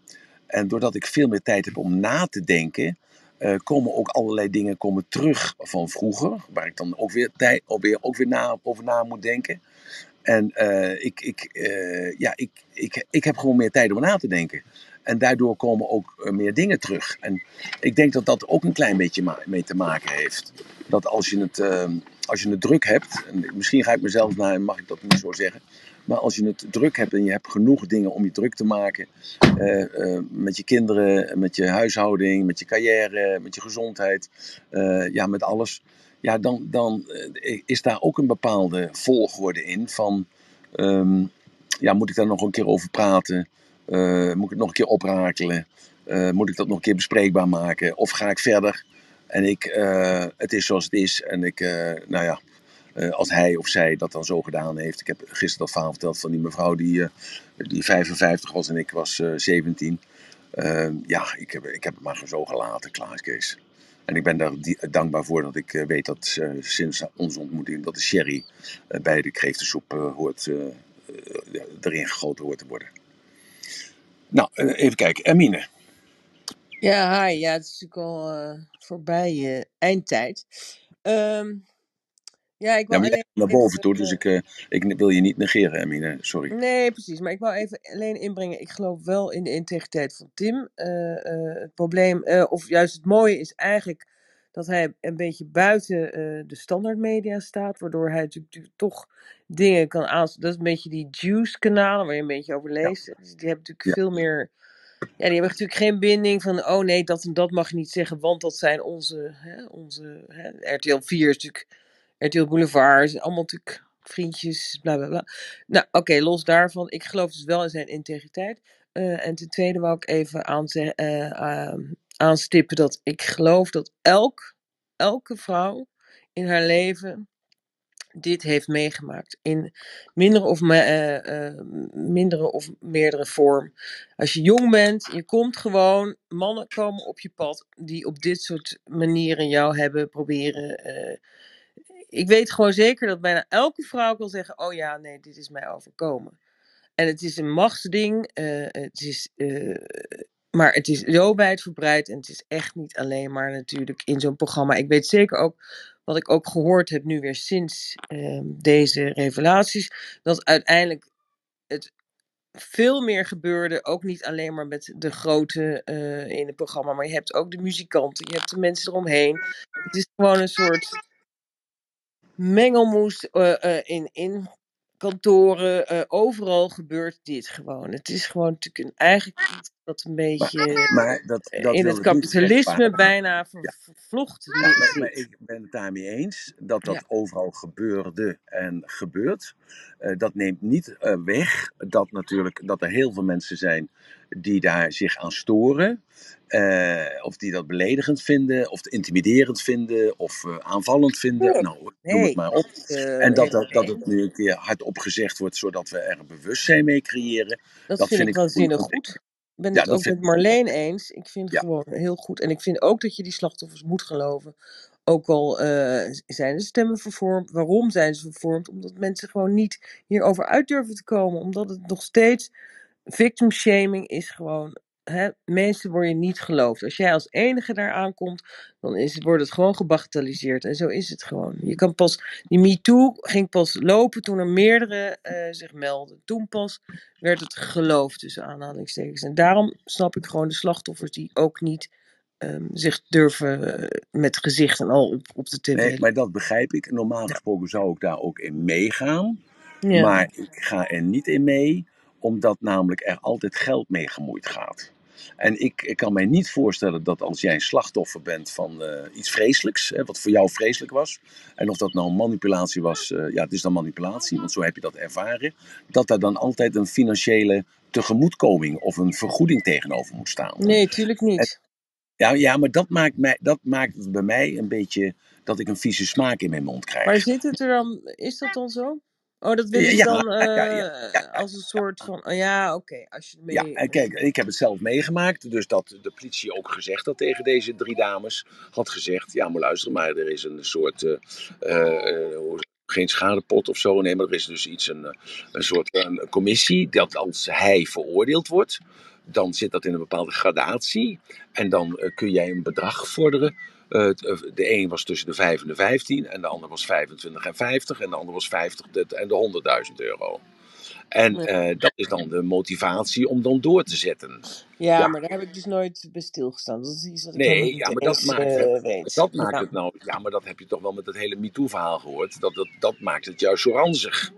En doordat ik veel meer tijd heb om na te denken, uh, komen ook allerlei dingen komen terug van vroeger, waar ik dan ook weer, tijd, ook weer, ook weer na, over na moet denken. En uh, ik, ik, uh, ja, ik, ik, ik heb gewoon meer tijd om na te denken. En daardoor komen ook meer dingen terug. En ik denk dat dat ook een klein beetje mee te maken heeft. Dat als je het, als je het druk hebt, en misschien ga ik mezelf naar, mag ik dat niet zo zeggen. Maar als je het druk hebt en je hebt genoeg dingen om je druk te maken. met je kinderen, met je huishouding, met je carrière, met je gezondheid. ja, met alles ja, dan, dan eh, is daar ook een bepaalde volgorde in van, um, ja, moet ik daar nog een keer over praten? Moet ik het nog een keer oprakelen? Moet ik dat nog een keer bespreekbaar maken? Of ga ik verder en ik, het is zoals het is en ik, nou ja, als hij of zij dat dan zo gedaan heeft. Ik heb gisteren dat verhaal verteld van die mevrouw die, die 55 was en ik was 17. Ehm, ja, ik heb, ik heb het maar zo gelaten, Klaas Kees. En ik ben daar dankbaar voor dat ik eh, weet dat uh, sinds onze ontmoeting dat de sherry uh, bij de kreeftensoep hoort, erin gegoten hoort te worden. Nou, even kijken. Ermine. Ja, hi. Ja, het is natuurlijk al voorbij eindtijd. Um, ja, ik wil ja, alleen naar boven toe, dus ik, uh, ik wil je niet negeren, Emine, sorry. Nee, precies. Maar ik wil even alleen inbrengen, ik geloof wel in de integriteit van Tim. Uh, uh, het probleem, of juist het mooie is eigenlijk dat hij een beetje buiten de standaardmedia staat, waardoor hij natuurlijk toch dingen kan aanspreken. Dat is een beetje die juice-kanalen waar je een beetje over leest. Ja. Dus die hebben natuurlijk ja. veel meer ja, die hebben natuurlijk geen binding van, oh nee, dat en dat mag je niet zeggen, want dat zijn onze, hè, onze hè, RTL 4 is natuurlijk RTL Boulevard, allemaal natuurlijk vriendjes, bla bla bla. Nou, oké, los daarvan. Ik geloof dus wel in zijn integriteit. Uh, en ten tweede wou ik even uh, uh, aanstippen dat ik geloof dat elk, elke vrouw in haar leven dit heeft meegemaakt. In mindere of, me, mindere of meerdere vorm. Als je jong bent, je komt gewoon, mannen komen op je pad die op dit soort manieren jou hebben proberen ik weet gewoon zeker dat bijna elke vrouw kan zeggen: Oh ja, nee, dit is mij overkomen. En het is een machtsding. Uh, het is, uh, maar het is zo wijdverbreid. En het is echt niet alleen maar natuurlijk in zo'n programma. Ik weet zeker ook, wat ik ook gehoord heb nu weer sinds uh, deze revelaties, dat uiteindelijk het veel meer gebeurde. Ook niet alleen maar met de grote eh, in het programma, maar je hebt ook de muzikanten, je hebt de mensen eromheen. Het is gewoon een soort mengelmoes eh, in, in kantoren. eh, overal gebeurt dit gewoon. Het is gewoon natuurlijk een, eigenlijk iets wat een beetje Maar dat, dat in het kapitalisme bijna ver, Ja. vervlocht Ja, maar, zit. maar ik ben het daarmee eens dat dat Ja. overal gebeurde en gebeurt. Dat neemt niet weg dat natuurlijk dat er heel veel mensen zijn die daar zich aan storen. Eh, of die dat beledigend vinden, of intimiderend vinden, of eh, aanvallend vinden. Nee, Nou, noem nee. het maar op. eh, En dat, dat, dat het nu een keer hardop gezegd wordt, zodat we er een bewustzijn mee creëren. Dat Dat vind vind ik waanzinnig ontwikkeling. goed. Ik ben Ja, het ook met ik. Marleen eens. Ik vind het Ja. gewoon heel goed. En ik vind ook dat je die slachtoffers moet geloven. Ook al zijn de stemmen vervormd. Waarom zijn ze vervormd? Omdat mensen gewoon niet hierover uit durven te komen. Omdat het nog steeds. Victim shaming is gewoon. Hè, mensen worden niet geloofd. Als jij als enige daar aankomt, dan is het, wordt het gewoon gebagatelliseerd. En zo is het gewoon. Je kan pas. Die MeToo ging pas lopen toen er meerdere eh, zich melden. Toen pas werd het geloofd tussen aanhalingstekens. En daarom snap ik gewoon de slachtoffers die ook niet ehm, zich durven eh, met gezicht en al op, op de tv. Nee, maar dat begrijp ik. Normaal gesproken zou ik daar ook in meegaan. Ja. Maar ik ga er niet in mee, omdat namelijk er altijd geld mee gemoeid gaat. En ik, ik kan mij niet voorstellen dat als jij een slachtoffer bent van eh, iets vreselijks, hè, wat voor jou vreselijk was, en of dat nou manipulatie was, eh, ja, het is dan manipulatie, want zo heb je dat ervaren, dat daar dan altijd een financiële tegemoetkoming of een vergoeding tegenover moet staan. Nee, tuurlijk niet. Ja, ja maar dat maakt, mij, dat maakt het bij mij een beetje dat ik een vieze smaak in mijn mond krijg. Maar zit het er dan, is dat dan zo? Oh, dat ze Ja, dan ja, ja, eh, ja, als een soort van, oh ja, oké, als je ermee... Ja, kijk, ik heb het zelf meegemaakt. Dus dat de politie ook gezegd had tegen deze drie dames. Had gezegd, ja maar luister maar, er is een soort, eh, eh, geen schadepot of zo. Nee, maar er is dus iets, een, een soort een commissie. Dat als hij veroordeeld wordt, dan zit dat in een bepaalde gradatie. En dan kun jij een bedrag vorderen. Eh, eh, de een was tussen de 5 en de 15. En de ander was 25 en 50. En de ander was 50 de- en de 100.000 euro. En Ja. eh, dat is dan de motivatie om dan door te zetten. Ja, Ja. maar daar heb ik dus nooit bij stilgestaan. Dat is iets wat Nee, ja, maar dat eens maakt. Dat maakt Ja. het nou. Ja, maar dat heb je toch wel met het hele MeToo-verhaal gehoord. Dat, dat, dat maakt het juist zo ranzig.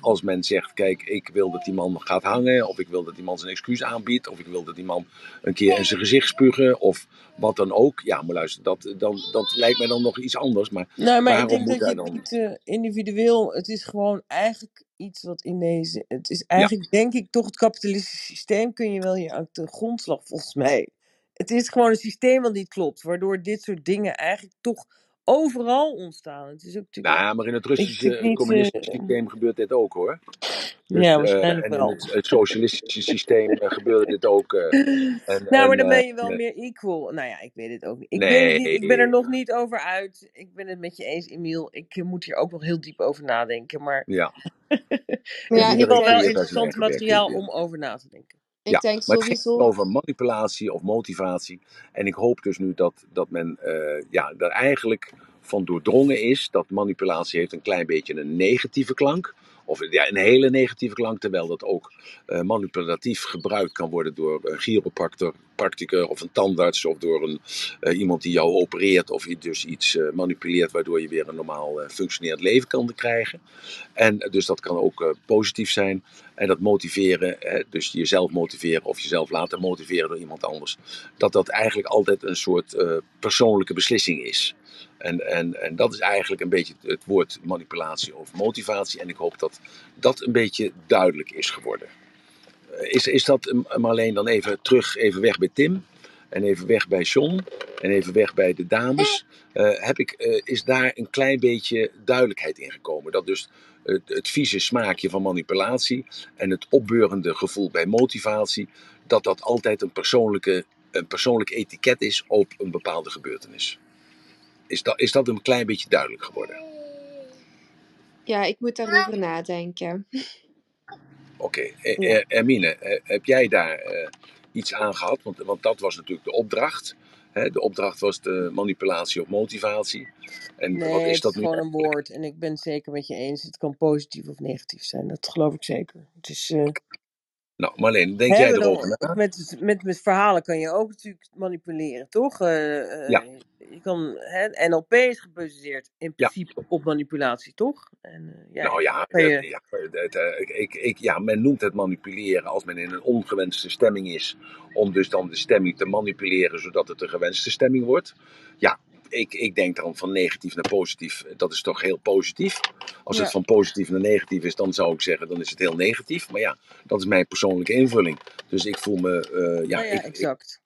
Als men zegt, kijk, ik wil dat die man gaat hangen, of ik wil dat die man zijn excuus aanbiedt, of ik wil dat die man een keer in zijn gezicht spugen, of wat dan ook. Ja, maar luister, dat, dan, dat lijkt mij dan nog iets anders. Maar Nou, maar ik waarom denk moet dat je dan... niet eh, individueel, het is gewoon eigenlijk iets wat in deze, het is Ja, eigenlijk denk ik toch het kapitalistische systeem kun je wel hier aan de grondslag volgens mij. Het is gewoon een systeem wat niet klopt, waardoor dit soort dingen eigenlijk toch overal ontstaan. Het is ook natuurlijk, nou, maar in het Russische communistische eh, systeem gebeurt dit ook hoor. Dus, ja, eh, waarschijnlijk en in wel. het, het socialistische systeem eh, gebeurde dit ook. eh, en, Nou, maar en, dan ben je wel meer equal. Nou ja, ik weet het ook niet. Ik weet het niet. Ik ben er nee, nog niet over uit. Ik ben het met je eens, Emiel. Ik moet hier ook nog heel diep over nadenken. Maar ja. het is Ja, in ik ieder geval iedereen wel zijn interessant materiaal om over na te denken. Ik Ja, denk maar het ging sowieso. over manipulatie of motivatie. En ik hoop dus nu dat, dat men eh, ja, er eigenlijk van doordrongen is dat manipulatie heeft een klein beetje een negatieve klank. Of ja, een hele negatieve klank, terwijl dat ook eh, manipulatief gebruikt kan worden door een chiropractor, of een tandarts of door een, eh, iemand die jou opereert of dus iets eh, manipuleert waardoor je weer een normaal functionerend leven kan krijgen. En dus dat kan ook positief zijn. En dat motiveren, dus jezelf motiveren of jezelf laten motiveren door iemand anders, dat dat eigenlijk altijd een soort persoonlijke beslissing is. En, en, en dat is eigenlijk een beetje het woord manipulatie of motivatie. En ik hoop dat dat een beetje duidelijk is geworden. Eh, Is, is dat eh, Marleen dan even terug, even weg bij Tim? En even weg bij John? En even weg bij de dames? Eh, heb ik, eh, is daar een klein beetje duidelijkheid in gekomen? Dat dus het, het vieze smaakje van manipulatie en het opbeurende gevoel bij motivatie, dat dat altijd een, persoonlijke, een persoonlijk etiket is op een bepaalde gebeurtenis. Is dat, is dat een klein beetje duidelijk geworden? Ja, ik moet daarover nadenken. Oké, Eh, Ja. eh, Hermine, eh, heb jij daar eh, iets aan gehad? Want, want dat was natuurlijk de opdracht. Hè, de opdracht was de manipulatie of motivatie. En Nee, wat is het dat is nu? gewoon een woord. En ik ben het zeker met je eens. Het kan positief of negatief zijn. Dat geloof ik zeker. Het is, eh, Nou, Marleen, denk jij erover na? met, met, met verhalen kan je ook natuurlijk manipuleren, toch? Eh, eh, Ja. Je kan, hè, NLP is gebaseerd in Ja. principe op manipulatie, toch? En, eh, ja, nou ja, kan je- eh, ja, het, eh, ik, ik, ik- ja, men noemt het manipuleren als men in een ongewenste stemming is. Om dus dan de stemming te manipuleren zodat het een gewenste stemming wordt. Ja, ik, ik denk dan van negatief naar positief. Dat is toch heel positief. Als Ja. het van positief naar negatief is, dan zou ik zeggen, dan is het heel negatief. Maar ja, dat is mijn persoonlijke invulling. Dus ik voel me, eh, ja, nou ja, ik, ik- exact.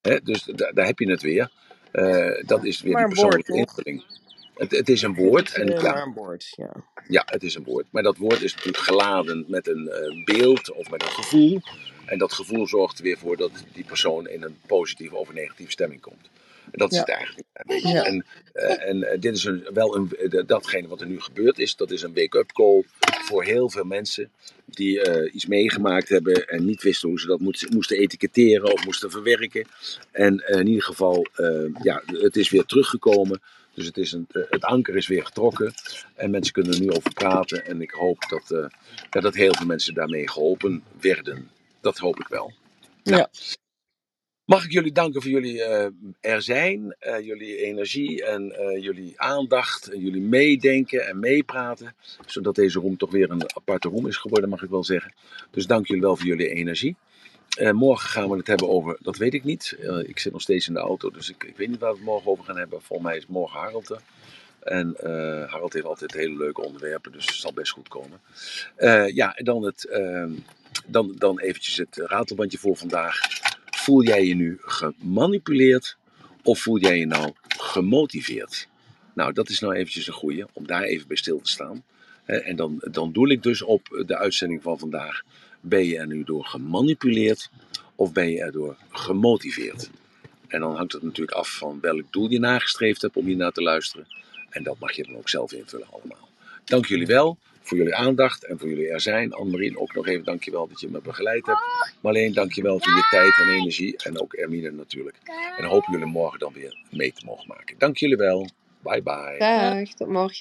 hè, dus da- daar heb je het weer. Eh, dat is weer Maar die een woord, persoonlijke invulling. Het, het is een woord. Het En ja, een woord, ja. ja, het is een woord. Maar dat woord is natuurlijk geladen met een eh, beeld of met een gevoel. En dat gevoel zorgt er weer voor dat die persoon in een positieve of een negatieve stemming komt. Dat is Ja. het eigenlijk. Ja. En, eh, en eh, dit is een, wel een, eh, datgene wat er nu gebeurd is, dat is een wake-up call voor heel veel mensen die eh, iets meegemaakt hebben en niet wisten hoe ze dat moesten, etiketteren of moesten verwerken. En eh, in ieder geval, eh, ja, het is weer teruggekomen. Dus het, is een, eh, het anker is weer getrokken en mensen kunnen er nu over praten. En ik hoop dat, eh, ja, dat heel veel mensen daarmee geholpen werden. Dat hoop ik wel. Nou, Ja. Mag ik jullie danken voor jullie eh, er zijn, eh, jullie energie en eh, jullie aandacht en jullie meedenken en meepraten. Zodat deze room toch weer een aparte room is geworden, mag ik wel zeggen. Dus dank jullie wel voor jullie energie. Morgen gaan we het hebben over, dat weet ik niet. Ik zit nog steeds in de auto, dus ik, ik weet niet waar we het morgen over gaan hebben. Volgens mij is morgen Harold er. En Harold heeft altijd hele leuke onderwerpen, dus het zal best goed komen. Ja, en dan, het, ehm, dan, dan eventjes het ratelbandje voor vandaag. Voel jij je nu gemanipuleerd of voel jij je nou gemotiveerd? Nou, dat is nou eventjes een goeie, om daar even bij stil te staan. En dan, dan doel ik dus op de uitzending van vandaag. Ben je er nu door gemanipuleerd of ben je erdoor gemotiveerd? En dan hangt het natuurlijk af van welk doel je nagestreefd hebt om hier naar te luisteren. En dat mag je dan ook zelf invullen allemaal. Dank jullie wel voor jullie aandacht en voor jullie er zijn. Anne-Marie, ook nog even dankjewel dat je me begeleid hebt. Marleen, dankjewel voor je tijd en energie. En ook Ermine natuurlijk. En hopen jullie morgen dan weer mee te mogen maken. Dank jullie wel. Bye bye. Dag, tot morgen.